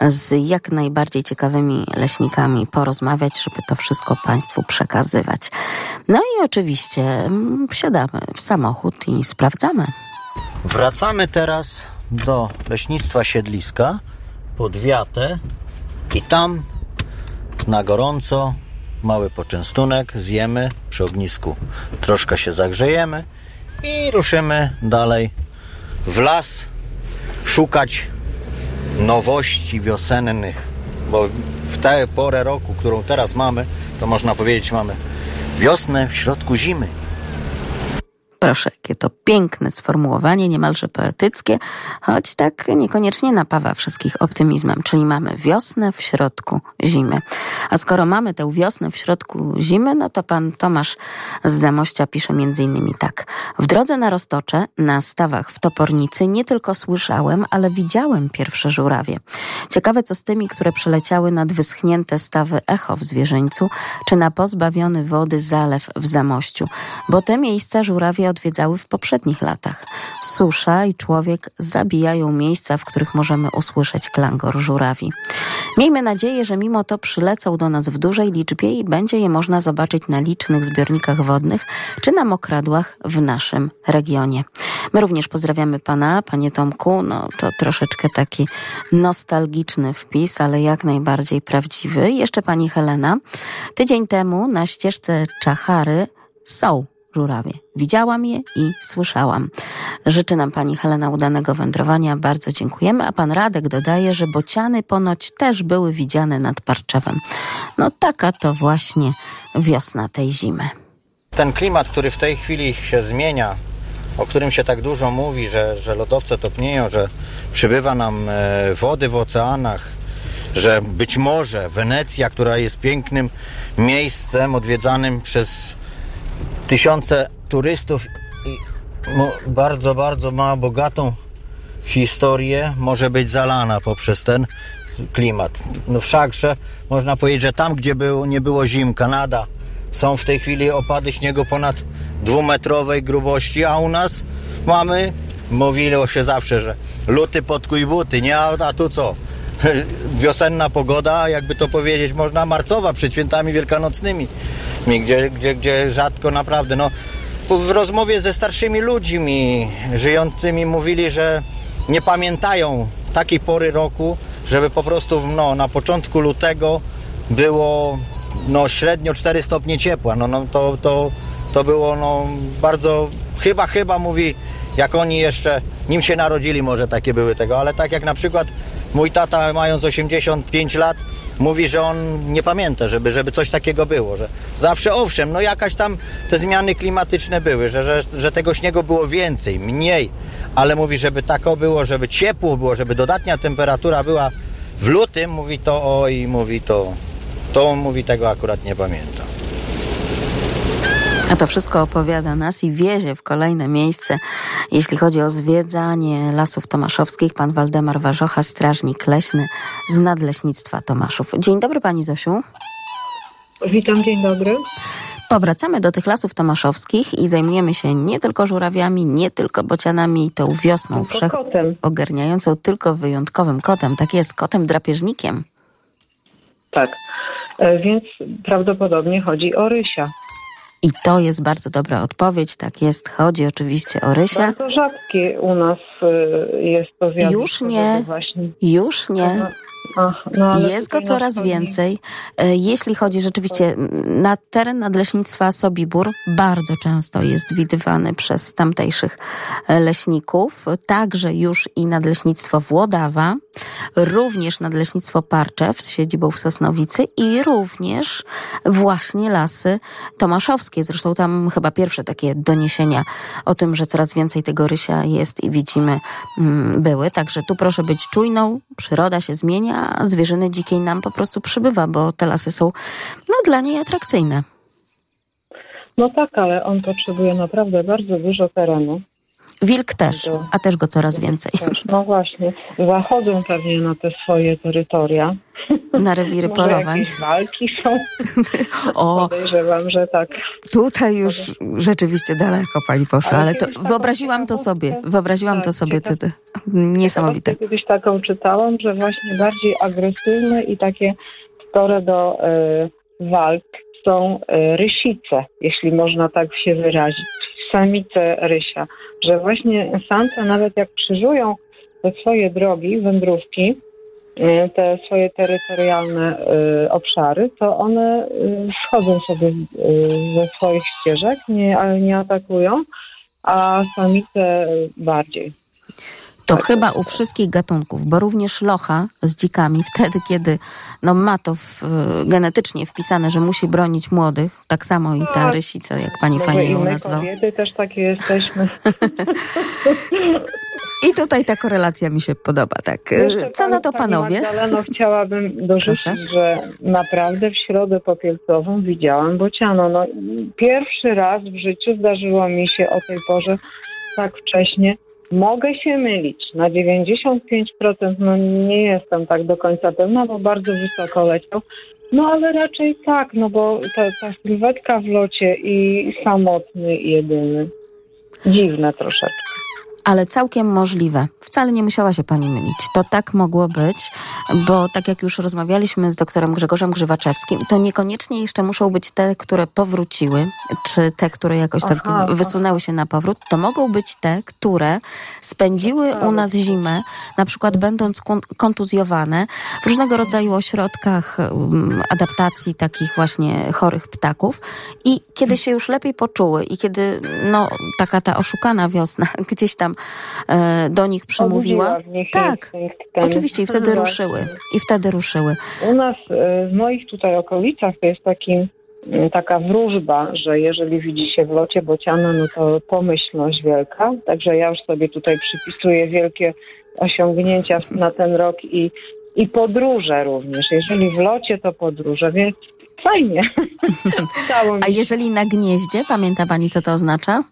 Speaker 3: z jak najbardziej ciekawymi leśnikami porozmawiać, żeby to wszystko Państwu przekazywać. No i oczywiście mm, wsiadamy w samochód i sprawdzamy.
Speaker 11: Wracamy teraz do leśnictwa siedliska pod wiatę i tam na gorąco mały poczęstunek zjemy przy ognisku. Troszkę się zagrzejemy i ruszymy dalej w las szukać nowości wiosennych, bo w tę porę roku, którą teraz mamy, to można powiedzieć mamy wiosnę w środku zimy.
Speaker 3: Proszę, Jakie to piękne sformułowanie, niemalże poetyckie, choć tak niekoniecznie napawa wszystkich optymizmem, czyli mamy wiosnę w środku zimy. A skoro mamy tę wiosnę w środku zimy, no to pan Tomasz z Zamościa pisze między innymi tak. W drodze na Roztocze, na stawach w Topornicy nie tylko słyszałem, ale widziałem pierwsze żurawie. Ciekawe co z tymi, które przeleciały nad wyschnięte stawy Echo w Zwierzyńcu, czy na pozbawiony wody zalew w Zamościu, bo te miejsca żurawie odwiedzały w poprzednich latach. Susza i człowiek zabijają miejsca, w których możemy usłyszeć klangor żurawi. Miejmy nadzieję, że mimo to przylecą do nas w dużej liczbie i będzie je można zobaczyć na licznych zbiornikach wodnych czy na mokradłach w naszym regionie. My również pozdrawiamy pana, panie Tomku. No to troszeczkę taki nostalgiczny wpis, ale jak najbardziej prawdziwy. Jeszcze pani Helena. Tydzień temu na ścieżce Czachary są żurawie. Widziałam je i słyszałam. Życzę nam pani Helena udanego wędrowania. Bardzo dziękujemy. A pan Radek dodaje, że bociany ponoć też były widziane nad Parczewem. No taka to właśnie wiosna tej zimy.
Speaker 11: Ten klimat, który w tej chwili się zmienia, o którym się tak dużo mówi, że, że lodowce topnieją, że przybywa nam e, wody w oceanach, że być może Wenecja, która jest pięknym miejscem odwiedzanym przez tysiące turystów i bardzo, bardzo ma bogatą historię, może być zalana poprzez ten klimat. No wszakże można powiedzieć, że tam, gdzie był, nie było zim, Kanada, są w tej chwili opady śniegu ponad dwumetrowej grubości, a u nas mamy, mówiło się zawsze, że luty podkuj buty, nie? A, a tu co? *laughs* Wiosenna pogoda, jakby to powiedzieć, można marcowa przed świętami wielkanocnymi, gdzie, gdzie, gdzie rzadko naprawdę, no w rozmowie ze starszymi ludźmi żyjącymi mówili, że nie pamiętają takiej pory roku, żeby po prostu no, na początku lutego było no, średnio 4 stopnie ciepła. No, no, to, to, to było no, bardzo, chyba, chyba mówi, jak oni jeszcze, nim się narodzili może takie były tego, ale tak jak na przykład mój tata mając 85 lat mówi, że on nie pamięta, żeby, żeby coś takiego było, że zawsze owszem, no jakaś tam te zmiany klimatyczne były, że, że, że tego śniegu było więcej, mniej, ale mówi, żeby tak było, żeby ciepło było, żeby dodatnia temperatura była w lutym, mówi to oj, mówi to, to mówi tego akurat nie pamięta.
Speaker 3: A to wszystko opowiada nas i wiezie w kolejne miejsce, jeśli chodzi o zwiedzanie lasów tomaszowskich. Pan Waldemar Warzocha, strażnik leśny z Nadleśnictwa Tomaszów. Dzień dobry Pani Zosiu.
Speaker 12: Witam, dzień dobry.
Speaker 3: Powracamy do tych lasów tomaszowskich i zajmujemy się nie tylko żurawiami, nie tylko bocianami, tą wiosną wszech
Speaker 12: kotem.
Speaker 3: ogarniającą, tylko wyjątkowym kotem. Tak jest, kotem drapieżnikiem.
Speaker 12: Tak, e, więc prawdopodobnie chodzi o rysia.
Speaker 3: I to jest bardzo dobra odpowiedź. Tak jest, chodzi oczywiście o rysia.
Speaker 12: Bardzo rzadkie u nas e, jest to zjawisko.
Speaker 3: Już nie,
Speaker 12: Właśnie.
Speaker 3: już nie.
Speaker 12: Ach, no,
Speaker 3: Jest go
Speaker 12: na
Speaker 3: coraz więcej. E, Jeśli chodzi rzeczywiście na teren nadleśnictwa Sobibór, bardzo często jest widywany przez tamtejszych e, leśników, także już i nadleśnictwo Włodawa, również nadleśnictwo Parczew z siedzibą w Sosnowicy i również właśnie lasy tomaszowskie. Zresztą tam chyba pierwsze takie doniesienia o tym, że coraz więcej tego rysia jest i widzimy były. Także tu proszę być czujną, przyroda się zmienia, a zwierzyny dzikiej nam po prostu przybywa, bo te lasy są no, dla niej atrakcyjne.
Speaker 12: No tak, ale on potrzebuje naprawdę bardzo dużo terenu.
Speaker 3: Wilk też, a też go coraz więcej.
Speaker 12: No właśnie, zachodzą pewnie na te swoje terytoria.
Speaker 3: Na rewiry *laughs*
Speaker 12: Może
Speaker 3: polowań.
Speaker 12: jakieś walki są. *laughs*
Speaker 3: O,
Speaker 12: Podejrzewam, że tak.
Speaker 3: tutaj już rzeczywiście daleko pani poszła,
Speaker 12: Ale
Speaker 3: to wyobraziłam to sobie. Wyobraziłam
Speaker 12: Tak,
Speaker 3: to sobie. ty. Niesamowite.
Speaker 12: Kiedyś taką czytałam, że właśnie bardziej agresywne i takie skore do e, walk są e, rysice, jeśli można tak się wyrazić. Samice rysia. Że właśnie samce nawet jak krzyżują te swoje drogi, wędrówki, e, te swoje terytorialne e, obszary, to one e, schodzą sobie ze swoich ścieżek, nie, nie atakują, a samice bardziej.
Speaker 3: To chyba u wszystkich gatunków, bo również locha z dzikami, *laughs* wtedy kiedy no, ma to w, genetycznie wpisane, że musi bronić młodych, tak samo i ta
Speaker 12: Tak.
Speaker 3: rysica, jak pani
Speaker 12: Może
Speaker 3: fajnie ją
Speaker 12: my
Speaker 3: nazwał.
Speaker 12: kobiety też takie jesteśmy. *laughs*
Speaker 3: I tutaj ta korelacja mi się podoba, tak.
Speaker 12: Jeszcze
Speaker 3: Co na to panowie?
Speaker 12: Magdaleno, chciałabym dorzucić, że naprawdę w środę popielcową widziałam bociano. No, pierwszy raz w życiu zdarzyło mi się o tej porze tak wcześnie. Mogę się mylić. Na 95% no nie jestem tak do końca pewna, bo bardzo wysoko leciał. No ale raczej tak, no bo ta, ta sylwetka w locie i samotny jedyny. Dziwne troszeczkę.
Speaker 3: Ale całkiem możliwe. Wcale nie musiała się pani mylić. To tak mogło być, bo tak jak już rozmawialiśmy z doktorem Grzegorzem Grzywaczewskim, to niekoniecznie jeszcze muszą być te, które powróciły, czy te, które jakoś tak
Speaker 12: Aha,
Speaker 3: w- wysunęły się na powrót. To mogą być te, które spędziły u nas zimę, na przykład będąc kon- kontuzjowane w różnego rodzaju ośrodkach um, adaptacji takich właśnie chorych ptaków i kiedy się już lepiej poczuły i kiedy no, taka ta oszukana wiosna *laughs* gdzieś tam e, do nich przemówiła.
Speaker 12: Nich
Speaker 3: Tak, oczywiście i wtedy
Speaker 12: No
Speaker 3: ruszyły. I wtedy ruszyły.
Speaker 12: U nas e, w moich tutaj okolicach to jest taki, m, taka wróżba, że jeżeli widzi się w locie bociana, no to pomyślność wielka. Także ja już sobie tutaj przypisuję wielkie osiągnięcia *laughs* na ten rok i, i podróże również. Jeżeli w locie, to podróże, więc fajnie. *laughs*
Speaker 3: A jeżeli na gnieździe, pamięta pani, co to oznacza?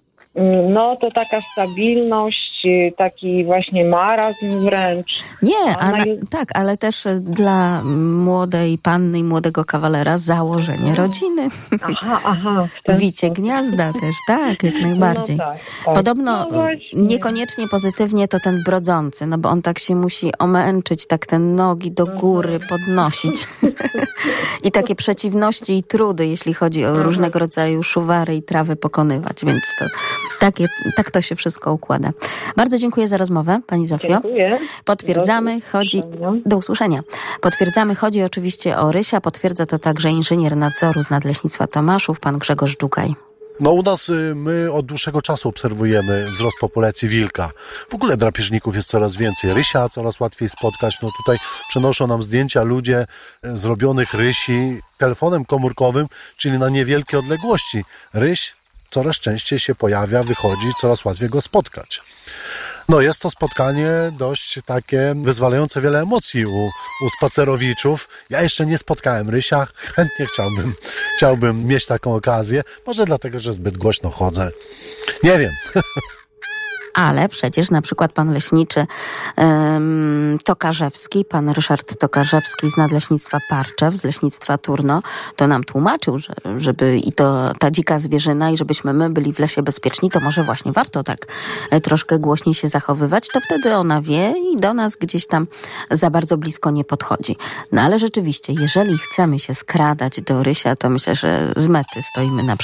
Speaker 12: No to taka stabilność, taki właśnie marazm wręcz.
Speaker 3: Nie, a
Speaker 12: A na-
Speaker 3: na, tak, ale też e, dla młodej panny i młodego kawalera założenie rodziny.
Speaker 12: Aha, aha.
Speaker 3: Wicie gniazda też, tak, jak najbardziej.
Speaker 12: No tak, tak.
Speaker 3: Podobno
Speaker 12: No
Speaker 3: niekoniecznie pozytywnie to ten brodzący, no bo on tak się musi omęczyć, tak te nogi do góry
Speaker 12: Mhm.
Speaker 3: podnosić. *laughs* I takie przeciwności i trudy, jeśli chodzi o
Speaker 12: Mhm.
Speaker 3: różnego rodzaju szuwary i trawy pokonywać, więc to takie, tak to się wszystko układa. Bardzo dziękuję za rozmowę, pani Zofio.
Speaker 12: Dziękuję.
Speaker 3: Potwierdzamy,
Speaker 12: Do
Speaker 3: chodzi. Do usłyszenia. Potwierdzamy, chodzi oczywiście o Rysia. Potwierdza to także inżynier nadzoru z Nadleśnictwa Tomaszów, pan Grzegorz Dżugaj.
Speaker 4: No u nas y, my od dłuższego czasu obserwujemy wzrost populacji wilka. W ogóle drapieżników jest coraz więcej. Rysia coraz łatwiej spotkać. No tutaj przenoszą nam zdjęcia ludzie e, zrobionych rysi telefonem komórkowym, czyli na niewielkie odległości. Ryś coraz częściej się pojawia, wychodzi, coraz łatwiej go spotkać. No jest to spotkanie dość takie wyzwalające wiele emocji u, u spacerowiczów. Ja jeszcze nie spotkałem Rysia, chętnie chciałbym, chciałbym mieć taką okazję. Może dlatego, że zbyt głośno chodzę. Nie wiem. *laughs*
Speaker 3: Ale przecież na przykład pan leśniczy um, Tokarzewski, pan Ryszard Tokarzewski z Nadleśnictwa Parczew, z Leśnictwa Turno, to nam tłumaczył, że, żeby i to ta dzika zwierzyna i żebyśmy my byli w lesie bezpieczni, to może właśnie warto tak e, troszkę głośniej się zachowywać, to wtedy ona wie i do nas gdzieś tam za bardzo blisko nie podchodzi. No ale rzeczywiście, jeżeli chcemy się skradać do Rysia, to myślę, że z mety stoimy na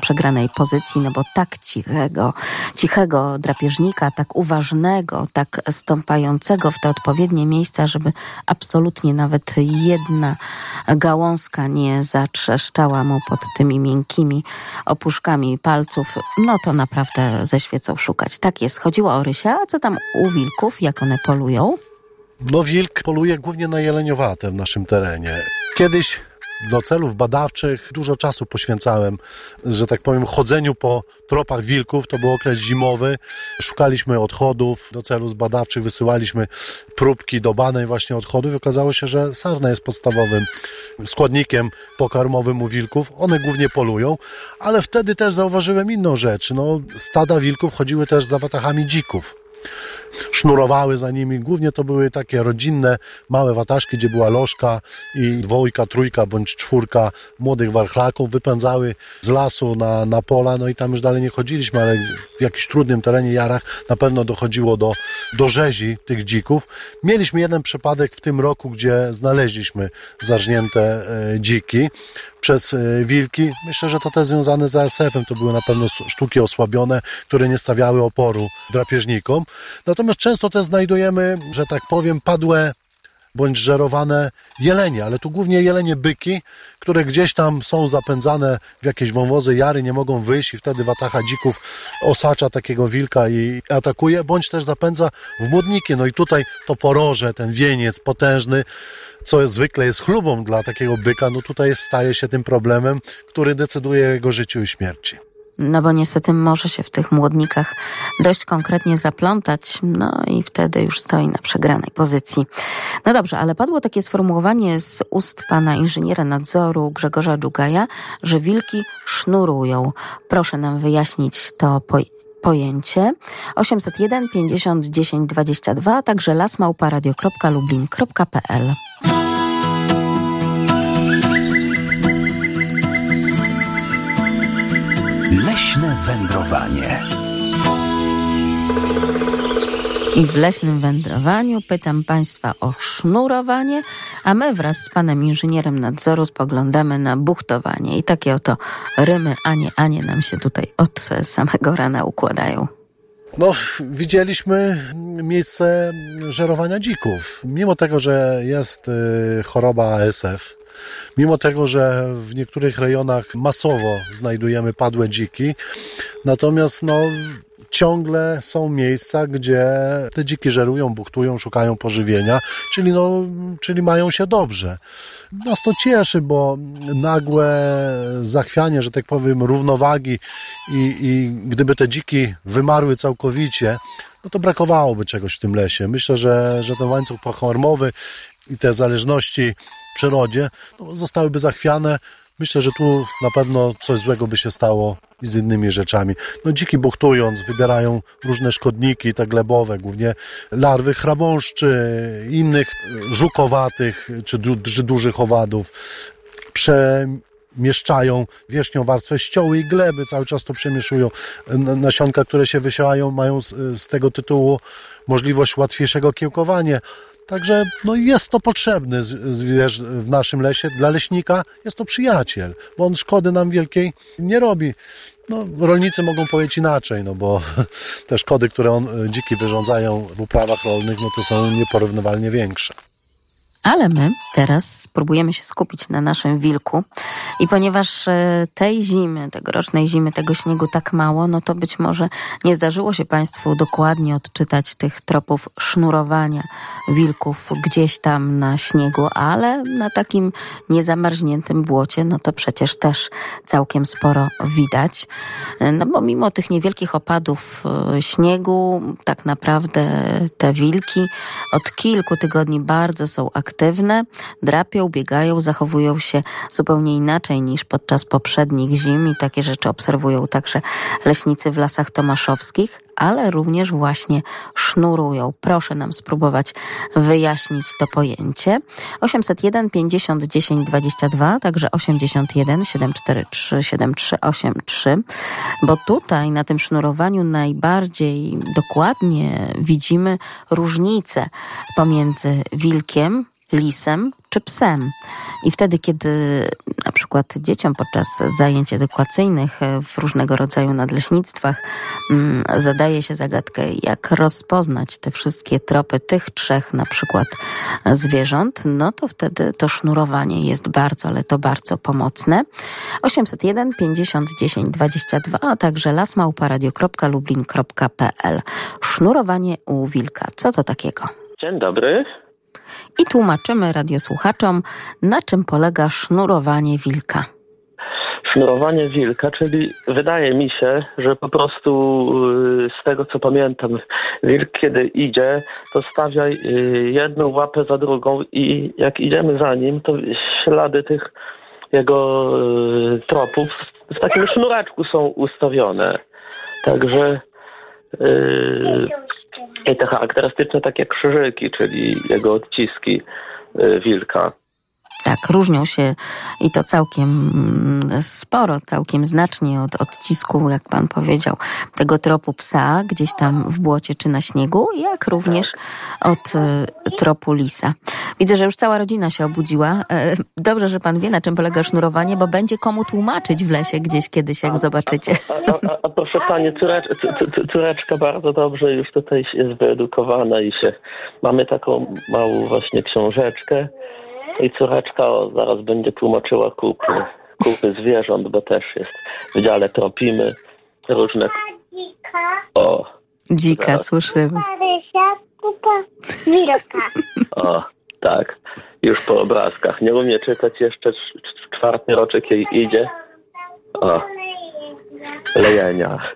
Speaker 3: przegranej pozycji, no bo tak cichego, cichego drapieżnika, tak uważnego, tak stąpającego w te odpowiednie miejsca, żeby absolutnie nawet jedna gałązka nie zatrzeszczała mu pod tymi miękkimi opuszkami palców, no to naprawdę ze świecą szukać. Tak jest. Chodziło o Rysia, a co tam u wilków, jak one polują?
Speaker 4: No wilk poluje głównie na jeleniowate w naszym terenie. Kiedyś do celów badawczych dużo czasu poświęcałem, że tak powiem, chodzeniu po tropach wilków. To był okres zimowy. Szukaliśmy odchodów do celów badawczych, wysyłaliśmy próbki do badań właśnie odchodów i okazało się, że sarna jest podstawowym składnikiem pokarmowym u wilków. One głównie polują, ale wtedy też zauważyłem inną rzecz. No, stada wilków chodziły też za watachami dzików sznurowały za nimi. Głównie to były takie rodzinne, małe wataszki, gdzie była lożka i dwójka, trójka bądź czwórka młodych warchlaków wypędzały z lasu na, na pola, no i tam już dalej nie chodziliśmy, ale w jakimś trudnym terenie, jarach na pewno dochodziło do, do rzezi tych dzików. Mieliśmy jeden przypadek w tym roku, gdzie znaleźliśmy zarżnięte e, dziki przez e, wilki. Myślę, że to też związane z ASF-em. To były na pewno sztuki osłabione, które nie stawiały oporu drapieżnikom. Natomiast często też znajdujemy, że tak powiem, padłe bądź żerowane jelenie, ale tu głównie jelenie byki, które gdzieś tam są zapędzane w jakieś wąwozy, jary, nie mogą wyjść i wtedy watacha dzików osacza takiego wilka i atakuje, bądź też zapędza w młodniki. No i tutaj to poroże, ten wieniec potężny, co zwykle jest chlubą dla takiego byka, no tutaj staje się tym problemem, który decyduje o jego życiu i śmierci.
Speaker 3: No bo niestety może się w tych młodnikach dość konkretnie zaplątać, no i wtedy już stoi na przegranej pozycji. No dobrze, ale padło takie sformułowanie z ust pana inżyniera nadzoru Grzegorza Dżugaja, że wilki sznurują. Proszę nam wyjaśnić to po pojęcie 801 50 10 22, a także lasmałparadio.lublin.pl
Speaker 2: Leśne wędrowanie.
Speaker 3: I w leśnym wędrowaniu pytam Państwa o sznurowanie, a my wraz z Panem Inżynierem Nadzoru spoglądamy na buchtowanie. I takie oto rymy, anie, anie nam się tutaj od samego rana układają.
Speaker 4: No, widzieliśmy miejsce żerowania dzików. Mimo tego, że jest y, choroba ASF, mimo tego, że w niektórych rejonach masowo znajdujemy padłe dziki, natomiast no, ciągle są miejsca, gdzie te dziki żerują, buktują, szukają pożywienia, czyli, no, czyli mają się dobrze. Nas to cieszy, bo nagłe zachwianie, że tak powiem, równowagi i, i gdyby te dziki wymarły całkowicie, no to brakowałoby czegoś w tym lesie. Myślę, że, że ten łańcuch pochormowy i te zależności przyrodzie no, zostałyby zachwiane. Myślę, że tu na pewno coś złego by się stało i z innymi rzeczami. No dziki buchtując, wybierają różne szkodniki, te glebowe, głównie larwy chrabąszczy, innych żukowatych czy, du dużych owadów. Przemieszczają wierzchnią warstwę ścioły i gleby, cały czas to przemieszują. Nasionka, które się wysiłają, mają z, z tego tytułu możliwość łatwiejszego kiełkowania. Także no jest to potrzebny zwierz w naszym lesie. Dla leśnika jest to przyjaciel, bo on szkody nam wielkiej nie robi. No, rolnicy mogą powiedzieć inaczej, no bo *laughs* te szkody, które on, dziki wyrządzają w uprawach rolnych, no to są nieporównywalnie większe.
Speaker 3: Ale my teraz spróbujemy się skupić na naszym wilku. I ponieważ e, tej zimy, tegorocznej zimy, tego śniegu tak mało, no to być może nie zdarzyło się Państwu dokładnie odczytać tych tropów sznurowania wilków gdzieś tam na śniegu, ale na takim niezamarzniętym błocie, no to przecież też całkiem sporo widać. E, no bo mimo tych niewielkich opadów e, śniegu, tak naprawdę te wilki od kilku tygodni bardzo są aktywne aktywne, drapią, biegają, zachowują się zupełnie inaczej niż podczas poprzednich zim i takie rzeczy obserwują także leśnicy w lasach tomaszowskich, ale również właśnie sznurują. Proszę nam spróbować wyjaśnić to pojęcie. 801 50 10 22, także 81 743 7383, bo tutaj na tym sznurowaniu najbardziej dokładnie widzimy różnicę pomiędzy wilkiem, lisem czy psem. I wtedy, kiedy na przykład dzieciom podczas zajęć edukacyjnych w różnego rodzaju nadleśnictwach mm, zadaje się zagadkę, jak rozpoznać te wszystkie tropy tych trzech na przykład zwierząt, no to wtedy to sznurowanie jest bardzo, ale to bardzo pomocne. 801 50 10 22, a także lasmałparadio.lublin.pl Sznurowanie u wilka. Co to takiego?
Speaker 13: Dzień dobry
Speaker 3: i tłumaczymy radiosłuchaczom, na czym polega sznurowanie wilka.
Speaker 13: Sznurowanie wilka, czyli wydaje mi się, że po prostu y, z tego co pamiętam, wilk kiedy idzie, to stawia y, jedną łapę za drugą i jak idziemy za nim, to ślady tych jego y, tropów w takim sznureczku są ustawione. Także i te charakterystyczne takie krzyżyki, czyli jego odciski y, wilka.
Speaker 3: Tak, różnią się i to całkiem mm, sporo, całkiem znacznie od odcisku, jak pan powiedział, tego tropu psa gdzieś tam w błocie czy na śniegu, jak również od e, tropu lisa. Widzę, że już cała rodzina się obudziła. E, Dobrze, że pan wie, na czym polega sznurowanie, bo będzie komu tłumaczyć w lesie gdzieś kiedyś, jak zobaczycie.
Speaker 13: A, a, a proszę pani, córecz, c- c- córeczka bardzo dobrze już tutaj jest wyedukowana i się... Mamy taką małą właśnie książeczkę i córeczka o, zaraz będzie tłumaczyła kupy, kupy zwierząt, bo też jest w dziale tropimy różne... O,
Speaker 3: Dzika,
Speaker 13: Tak.
Speaker 3: słyszymy.
Speaker 14: Marysia, kupa wilka. *laughs*
Speaker 13: o, tak, już po obrazkach. Nie umie czytać jeszcze, cz- cz- czwarty roczek jej idzie. O, lejenia. *laughs*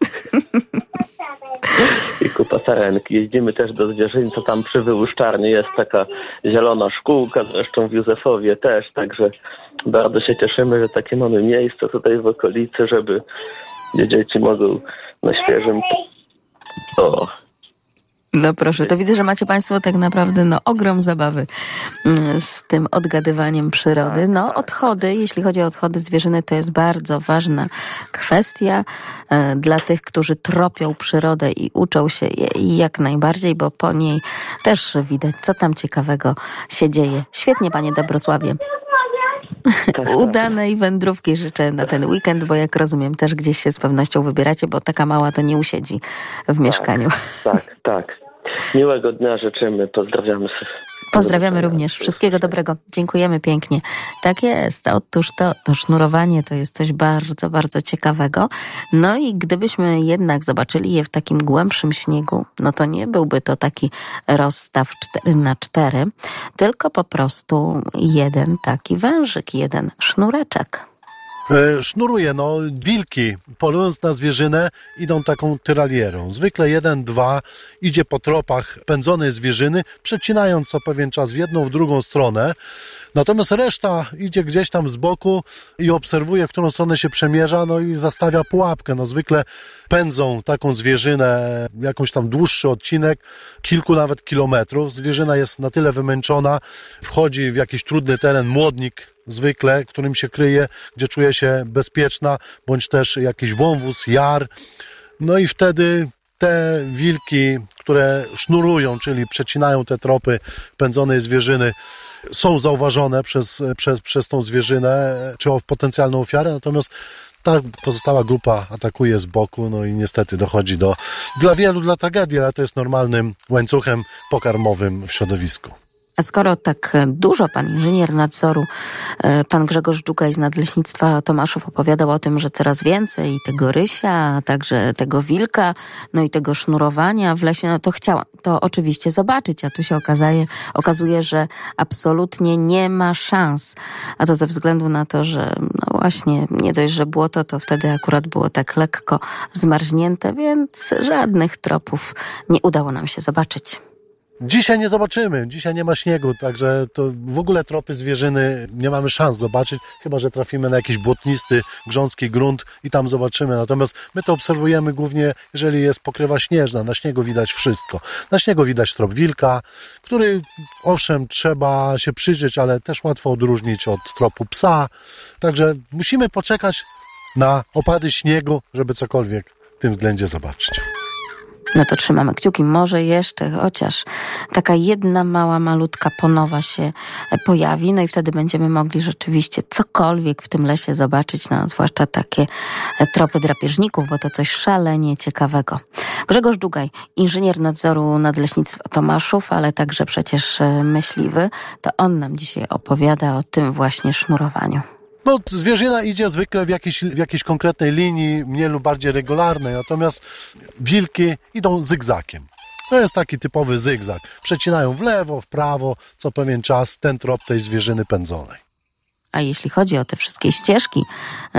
Speaker 13: I kupa sarenki. Jeździmy też do zwierzyńca, tam przy wyłuszczarni jest taka zielona szkółka, zresztą w Józefowie też, także bardzo się cieszymy, że takie mamy miejsce tutaj w okolicy, żeby dzieci mogą na świeżym... O,
Speaker 3: No proszę, to widzę, że macie Państwo tak naprawdę no, ogrom zabawy mm, z tym odgadywaniem przyrody. No, odchody, jeśli chodzi o odchody zwierzyny, to jest bardzo ważna kwestia e, dla tych, którzy tropią przyrodę i uczą się jej jak najbardziej, bo po niej też widać, co tam ciekawego się dzieje. Świetnie, Panie Dobrosławie. Udanej wędrówki życzę na ten weekend, bo jak rozumiem, też gdzieś się z pewnością wybieracie, bo taka mała to nie usiedzi w mieszkaniu.
Speaker 13: tak, tak. Miłego dnia życzymy, pozdrawiamy.
Speaker 3: Pozdrawiamy również. Wszystkiego dobrego. Dziękujemy pięknie. Tak jest. Otóż to, to sznurowanie to jest coś bardzo, bardzo ciekawego. No i gdybyśmy jednak zobaczyli je w takim głębszym śniegu, no to nie byłby to taki rozstaw 4 na 4, tylko po prostu jeden taki wężyk, jeden sznureczek.
Speaker 4: E, Sznuruje, no, wilki, polując na zwierzynę, idą taką tyralierą. Zwykle jeden, dwa idzie po tropach pędzonej zwierzyny, przecinając co pewien czas w jedną, w drugą stronę. Natomiast reszta idzie gdzieś tam z boku i obserwuje, w którą stronę się przemierza, no i zastawia pułapkę. No zwykle pędzą taką zwierzynę, jakąś tam dłuższy odcinek, kilku nawet kilometrów. Zwierzyna jest na tyle wymęczona, wchodzi w jakiś trudny teren, młodnik zwykle, którym się kryje, gdzie czuje się bezpieczna, bądź też jakiś wąwóz, jar. No i wtedy te wilki, które sznurują, czyli przecinają te tropy pędzonej zwierzyny, są zauważone przez, przez, przez tą zwierzynę, czy potencjalną ofiarę, natomiast ta pozostała grupa atakuje z boku, no i niestety dochodzi do, dla wielu, dla tragedii, ale to jest normalnym łańcuchem pokarmowym w środowisku.
Speaker 3: Skoro tak dużo pan inżynier nadzoru, e, pan Grzegorz Dżugaj z Nadleśnictwa Tomaszów opowiadał o tym, że coraz więcej tego rysia, a także tego wilka, no i tego sznurowania w lesie, no to chciałam to oczywiście zobaczyć, a tu się okazuje, okazuje, że absolutnie nie ma szans. A to ze względu na to, że no właśnie nie dość, że błoto, to wtedy akurat było tak lekko zmarznięte, więc żadnych tropów nie udało nam się zobaczyć.
Speaker 4: Dzisiaj nie zobaczymy, dzisiaj nie ma śniegu, także to w ogóle tropy zwierzyny nie mamy szans zobaczyć, chyba że trafimy na jakiś błotnisty, grząski grunt i tam zobaczymy. Natomiast my to obserwujemy głównie, jeżeli jest pokrywa śnieżna. Na śniegu widać wszystko. Na śniegu widać trop wilka, który owszem trzeba się przyjrzeć, ale też łatwo odróżnić od tropu psa. Także musimy poczekać na opady śniegu, żeby cokolwiek w tym względzie zobaczyć.
Speaker 3: No to trzymamy kciuki. Może jeszcze chociaż taka jedna mała, malutka ponowa się pojawi, no i wtedy będziemy mogli rzeczywiście cokolwiek w tym lesie zobaczyć, no zwłaszcza takie tropy drapieżników, bo to coś szalenie ciekawego. Grzegorz Dżugaj, inżynier nadzoru nadleśnictwa Tomaszów, ale także przecież myśliwy, to on nam dzisiaj opowiada o tym właśnie sznurowaniu.
Speaker 4: No, zwierzyna idzie zwykle w jakiejś, w jakiejś konkretnej linii, mniej lub bardziej regularnej, natomiast wilki idą zygzakiem. To jest taki typowy zygzak. Przecinają w lewo, w prawo, co pewien czas ten trop tej zwierzyny pędzonej.
Speaker 3: A jeśli chodzi o te wszystkie ścieżki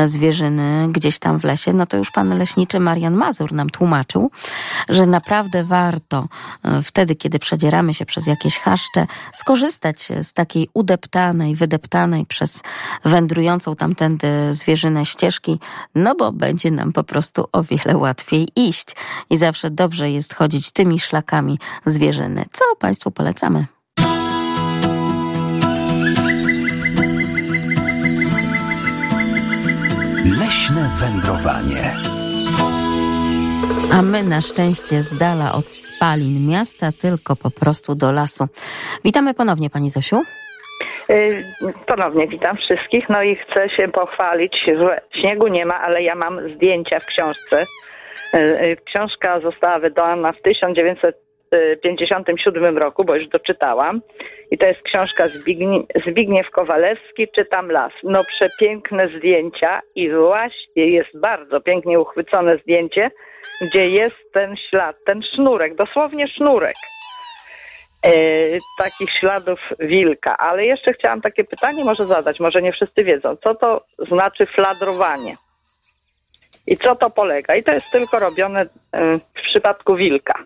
Speaker 3: zwierzyny gdzieś tam w lesie, no to już pan leśniczy Marian Mazur nam tłumaczył, że naprawdę warto wtedy, kiedy przedzieramy się przez jakieś chaszcze, skorzystać z takiej udeptanej, wydeptanej przez wędrującą tamtędy zwierzynę ścieżki, no bo będzie nam po prostu o wiele łatwiej iść. I zawsze dobrze jest chodzić tymi szlakami zwierzyny, co Państwu polecamy.
Speaker 2: Leśne wędrowanie.
Speaker 3: A my na szczęście z dala od spalin miasta, tylko po prostu do lasu. Witamy ponownie Pani Zosiu.
Speaker 9: Y, Ponownie witam wszystkich. No i chcę się pochwalić, że śniegu nie ma, ale ja mam zdjęcia w książce. Y, y, Książka została wydana w 1957 roku, bo już doczytałam. I to jest książka Zbignie- Zbigniew Kowalewski, Czytam las. No przepiękne zdjęcia i właśnie jest bardzo pięknie uchwycone zdjęcie, gdzie jest ten ślad, ten sznurek, dosłownie sznurek e, takich śladów wilka. Ale jeszcze chciałam takie pytanie może zadać, może nie wszyscy wiedzą. Co to znaczy fladrowanie? I co to polega? I to jest tylko robione e, w przypadku wilka.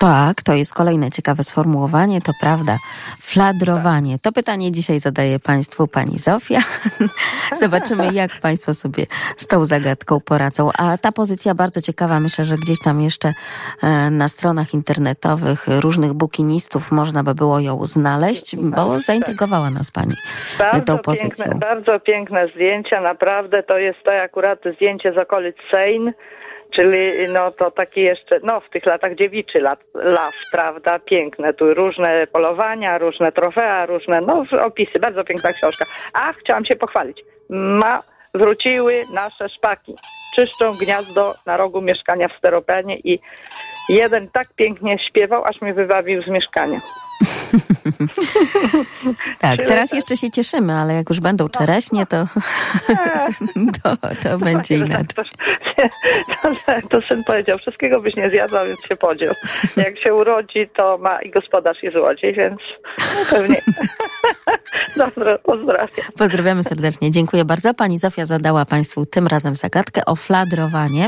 Speaker 3: Tak, to jest kolejne ciekawe sformułowanie, to prawda. Fladrowanie. To pytanie dzisiaj zadaje Państwu Pani Zofia. *laughs* Zobaczymy, jak Państwo sobie z tą zagadką poradzą. A ta pozycja bardzo ciekawa, myślę, że gdzieś tam jeszcze e, na stronach internetowych różnych bukinistów można by było ją znaleźć, bo zaintrygowała nas Pani tą pozycją.
Speaker 9: piękne, bardzo piękne zdjęcia, naprawdę to jest to akurat zdjęcie z okolic Sejn, czyli no to taki jeszcze, no w tych latach dziewiczy lat, las, prawda, piękne, tu różne polowania, różne trofea, różne, no opisy, bardzo piękna książka. A chciałam się pochwalić, ma, wróciły nasze szpaki, czyszczą gniazdo na rogu mieszkania w Steropenie i jeden tak pięknie śpiewał, aż mnie wybawił z mieszkania. *laughs*
Speaker 3: Tak, teraz jeszcze się cieszymy, ale jak już będą czereśnie, to, *laughs* to, to będzie inaczej.
Speaker 9: To, syn powiedział, wszystkiego byś nie zjadła, więc się podziel. Jak się urodzi, to ma i gospodarz i złodziej, więc pewnie. *laughs* Dobra, pozdrawiam.
Speaker 3: Pozdrawiamy serdecznie. Dziękuję bardzo. Pani Zofia zadała Państwu tym razem zagadkę o fladrowanie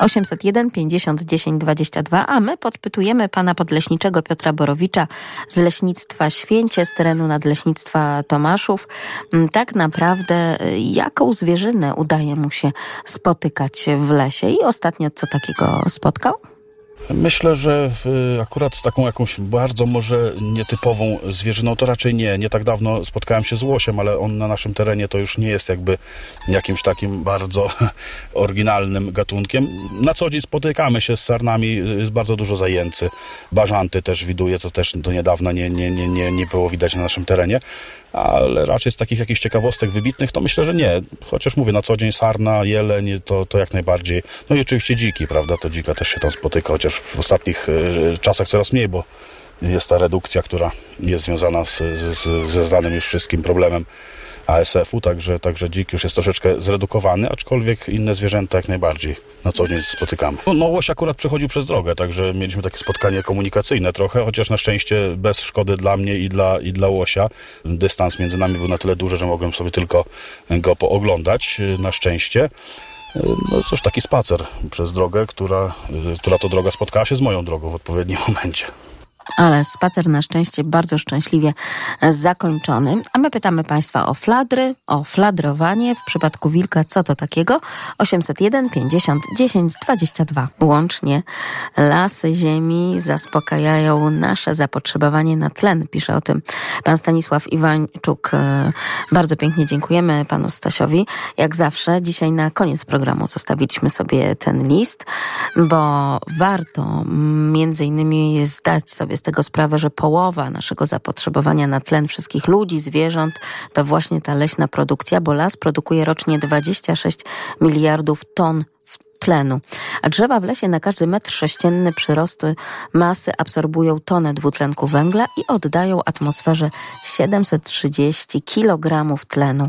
Speaker 3: 801 50 10 22, a my podpytujemy pana podleśniczego Piotra Borowicza z Leśnictwa Święcie, z terenu Nadleśnictwa Tomaszów. Mm, Tak naprawdę, y, jaką zwierzynę udaje mu się spotykać w lesie i ostatnio co takiego spotkał?
Speaker 10: Myślę, że akurat z taką jakąś bardzo może nietypową zwierzyną to raczej nie. Nie tak dawno spotkałem się z łosiem, ale on na naszym terenie to już nie jest jakby jakimś takim bardzo *laughs* oryginalnym gatunkiem. Na co dzień spotykamy się z sarnami, jest bardzo dużo zajęcy. Bażanty też widuję, to też do niedawna nie, nie, nie, nie, nie było widać na naszym terenie. Ale raczej z takich jakichś ciekawostek wybitnych to myślę, że nie. Chociaż mówię, na co dzień sarna, jeleń, to, to jak najbardziej. No i oczywiście dziki, prawda? To dzika też się tam spotyka, chociaż w ostatnich e, czasach coraz mniej, bo jest ta redukcja, która jest związana z, z, ze znanym już wszystkim problemem ASF-u, także, także dzik już jest troszeczkę zredukowany, aczkolwiek inne zwierzęta jak najbardziej na co dzień spotykamy. No, no łoś akurat przechodził przez drogę, także mieliśmy takie spotkanie komunikacyjne trochę, chociaż na szczęście bez szkody dla mnie i dla, i dla łosia. Dystans między nami był na tyle duży, że mogłem sobie tylko go pooglądać, na szczęście. No cóż, taki spacer przez drogę, która, która to droga spotkała się z moją drogą w odpowiednim *laughs* momencie.
Speaker 3: Ale spacer na szczęście bardzo szczęśliwie zakończony. A my pytamy Państwa o fladry, o fladrowanie. W przypadku wilka co to takiego? 801 50 10 22. Łącznie lasy ziemi zaspokajają nasze zapotrzebowanie na tlen. Pisze o tym pan Stanisław Iwańczuk. E, Bardzo pięknie dziękujemy panu Stasiowi. Jak zawsze dzisiaj na koniec programu zostawiliśmy sobie ten list, bo warto między innymi zdać sobie z tego sprawę, że połowa naszego zapotrzebowania na tlen wszystkich ludzi, zwierząt to właśnie ta leśna produkcja, bo las produkuje rocznie 26 miliardów ton tlenu. A drzewa w lesie na każdy metr sześcienny przyrostu masy absorbują tonę dwutlenku węgla i oddają atmosferze 730 kg tlenu.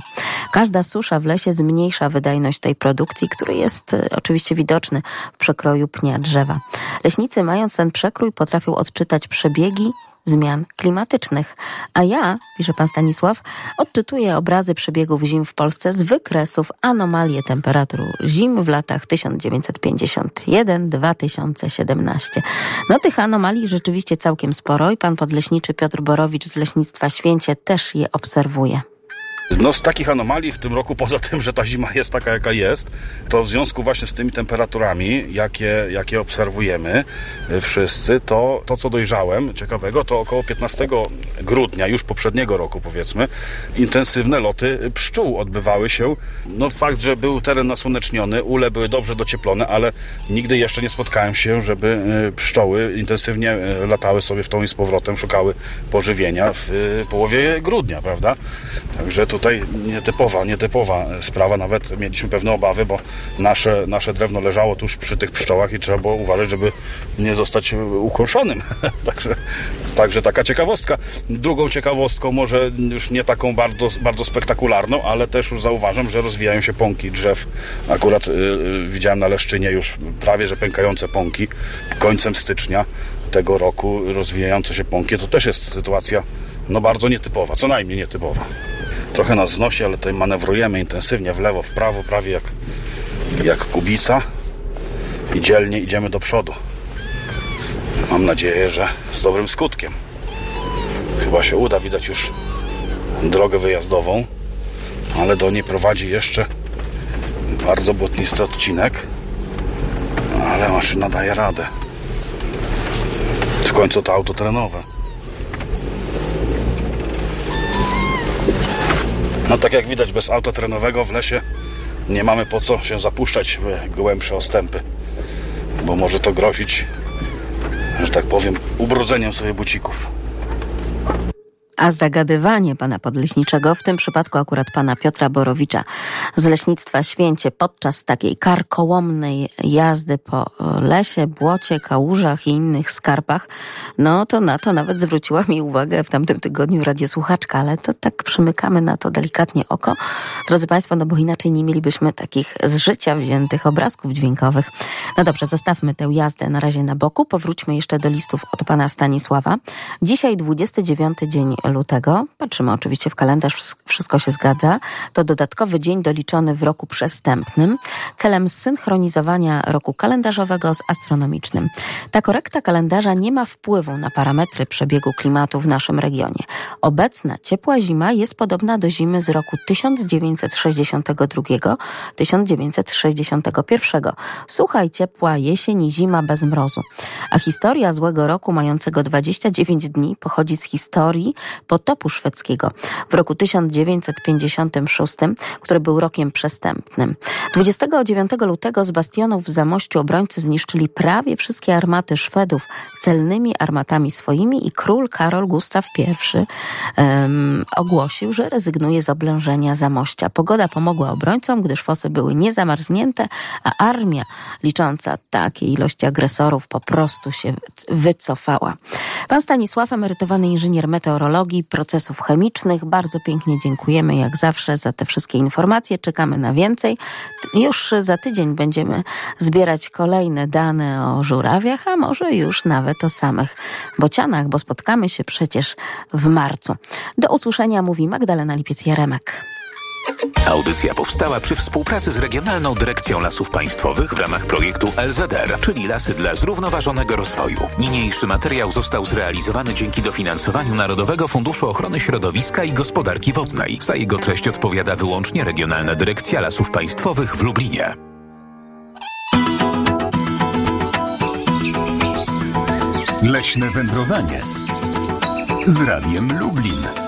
Speaker 3: Każda susza w lesie zmniejsza wydajność tej produkcji, który jest y, oczywiście widoczny w przekroju pnia drzewa. Leśnicy mając ten przekrój potrafią odczytać przebiegi zmian klimatycznych. A ja, pisze pan Stanisław, odczytuję obrazy przebiegów zim w Polsce z wykresów anomalie temperatur zim w latach 1951-2017. No tych anomalii rzeczywiście całkiem sporo i pan podleśniczy Piotr Borowicz z Leśnictwa Święcie też je obserwuje.
Speaker 10: No z takich anomalii w tym roku, poza tym, że ta zima jest taka, jaka jest, to w związku właśnie z tymi temperaturami, jakie, jakie obserwujemy y, wszyscy, to to, co dojrzałem ciekawego, to około 15 grudnia, już poprzedniego roku powiedzmy, intensywne loty pszczół odbywały się. No fakt, że był teren nasłoneczniony, ule były dobrze docieplone, ale nigdy jeszcze nie spotkałem się, żeby y, pszczoły intensywnie y, latały sobie w tą i z powrotem, szukały pożywienia w połowie grudnia, prawda? Także tutaj nietypowa, nietypowa sprawa. Nawet mieliśmy pewne obawy, bo nasze, nasze drewno leżało tuż przy tych pszczołach i trzeba było uważać, żeby nie zostać ukąszonym. *laughs* także, także taka ciekawostka. Drugą ciekawostką, może już nie taką bardzo, bardzo spektakularną, ale też już zauważam, że rozwijają się pąki drzew. Akurat yy, widziałem na Leszczynie już prawie, że pękające pąki. Końcem stycznia tego roku rozwijające się pąki. To też jest sytuacja no bardzo nietypowa, co najmniej nietypowa. Trochę nas znosi, ale tutaj manewrujemy intensywnie w lewo, w prawo, prawie jak, jak kubica i dzielnie idziemy do przodu. Mam nadzieję, że z dobrym skutkiem. Chyba się uda, widać już drogę wyjazdową, ale do niej prowadzi jeszcze bardzo błotnisty odcinek, ale maszyna daje radę. W końcu to auto terenowe. No tak jak widać, bez auta trenowego w lesie nie mamy po co się zapuszczać w głębsze ostępy, bo może to grozić, że tak powiem, ubrudzeniem sobie bucików.
Speaker 3: A zagadywanie pana podleśniczego, w tym przypadku akurat pana Piotra Borowicza z Leśnictwa Święcie, podczas takiej karkołomnej jazdy po lesie, błocie, kałużach i innych skarpach, no to na to nawet zwróciła mi uwagę w tamtym tygodniu radiosłuchaczka, ale to tak przymykamy na to delikatnie oko. Drodzy państwo, no bo inaczej nie mielibyśmy takich z życia wziętych obrazków dźwiękowych. No dobrze, zostawmy tę jazdę na razie na boku, powróćmy jeszcze do listów od pana Stanisława. Dzisiaj 29 dzień lutego, patrzymy oczywiście w kalendarz, wszystko się zgadza, to dodatkowy dzień doliczony w roku przestępnym celem zsynchronizowania roku kalendarzowego z astronomicznym. Ta korekta kalendarza nie ma wpływu na parametry przebiegu klimatu w naszym regionie. Obecna ciepła zima jest podobna do zimy z roku 1962-1961. Sucha i ciepła jesień i zima bez mrozu. A historia złego roku mającego 29 dni pochodzi z historii potopu szwedzkiego w roku 1956, który był rokiem przestępnym. 29 lutego z bastionów w Zamościu obrońcy zniszczyli prawie wszystkie armaty Szwedów celnymi armatami swoimi i król Karol Gustaw I um, ogłosił, że rezygnuje z oblężenia Zamościa. Pogoda pomogła obrońcom, gdyż fosy były niezamarznięte, a armia licząca takie ilości agresorów po prostu się wycofała. Pan Stanisław, emerytowany inżynier meteorologii, procesów chemicznych. Bardzo pięknie dziękujemy jak zawsze za te wszystkie informacje. Czekamy na więcej. Już za tydzień będziemy zbierać kolejne dane o żurawiach, a może już nawet o samych bocianach, bo spotkamy się przecież w marcu. Do usłyszenia mówi Magdalena Lipiec-Jaremek.
Speaker 1: Audycja powstała przy współpracy z Regionalną Dyrekcją Lasów Państwowych w ramach projektu LZR, czyli Lasy dla Zrównoważonego Rozwoju. Niniejszy materiał został zrealizowany dzięki dofinansowaniu Narodowego Funduszu Ochrony Środowiska i Gospodarki Wodnej. Za jego treść odpowiada wyłącznie Regionalna Dyrekcja Lasów Państwowych w Lublinie.
Speaker 2: Leśne wędrowanie z Radiem Lublin.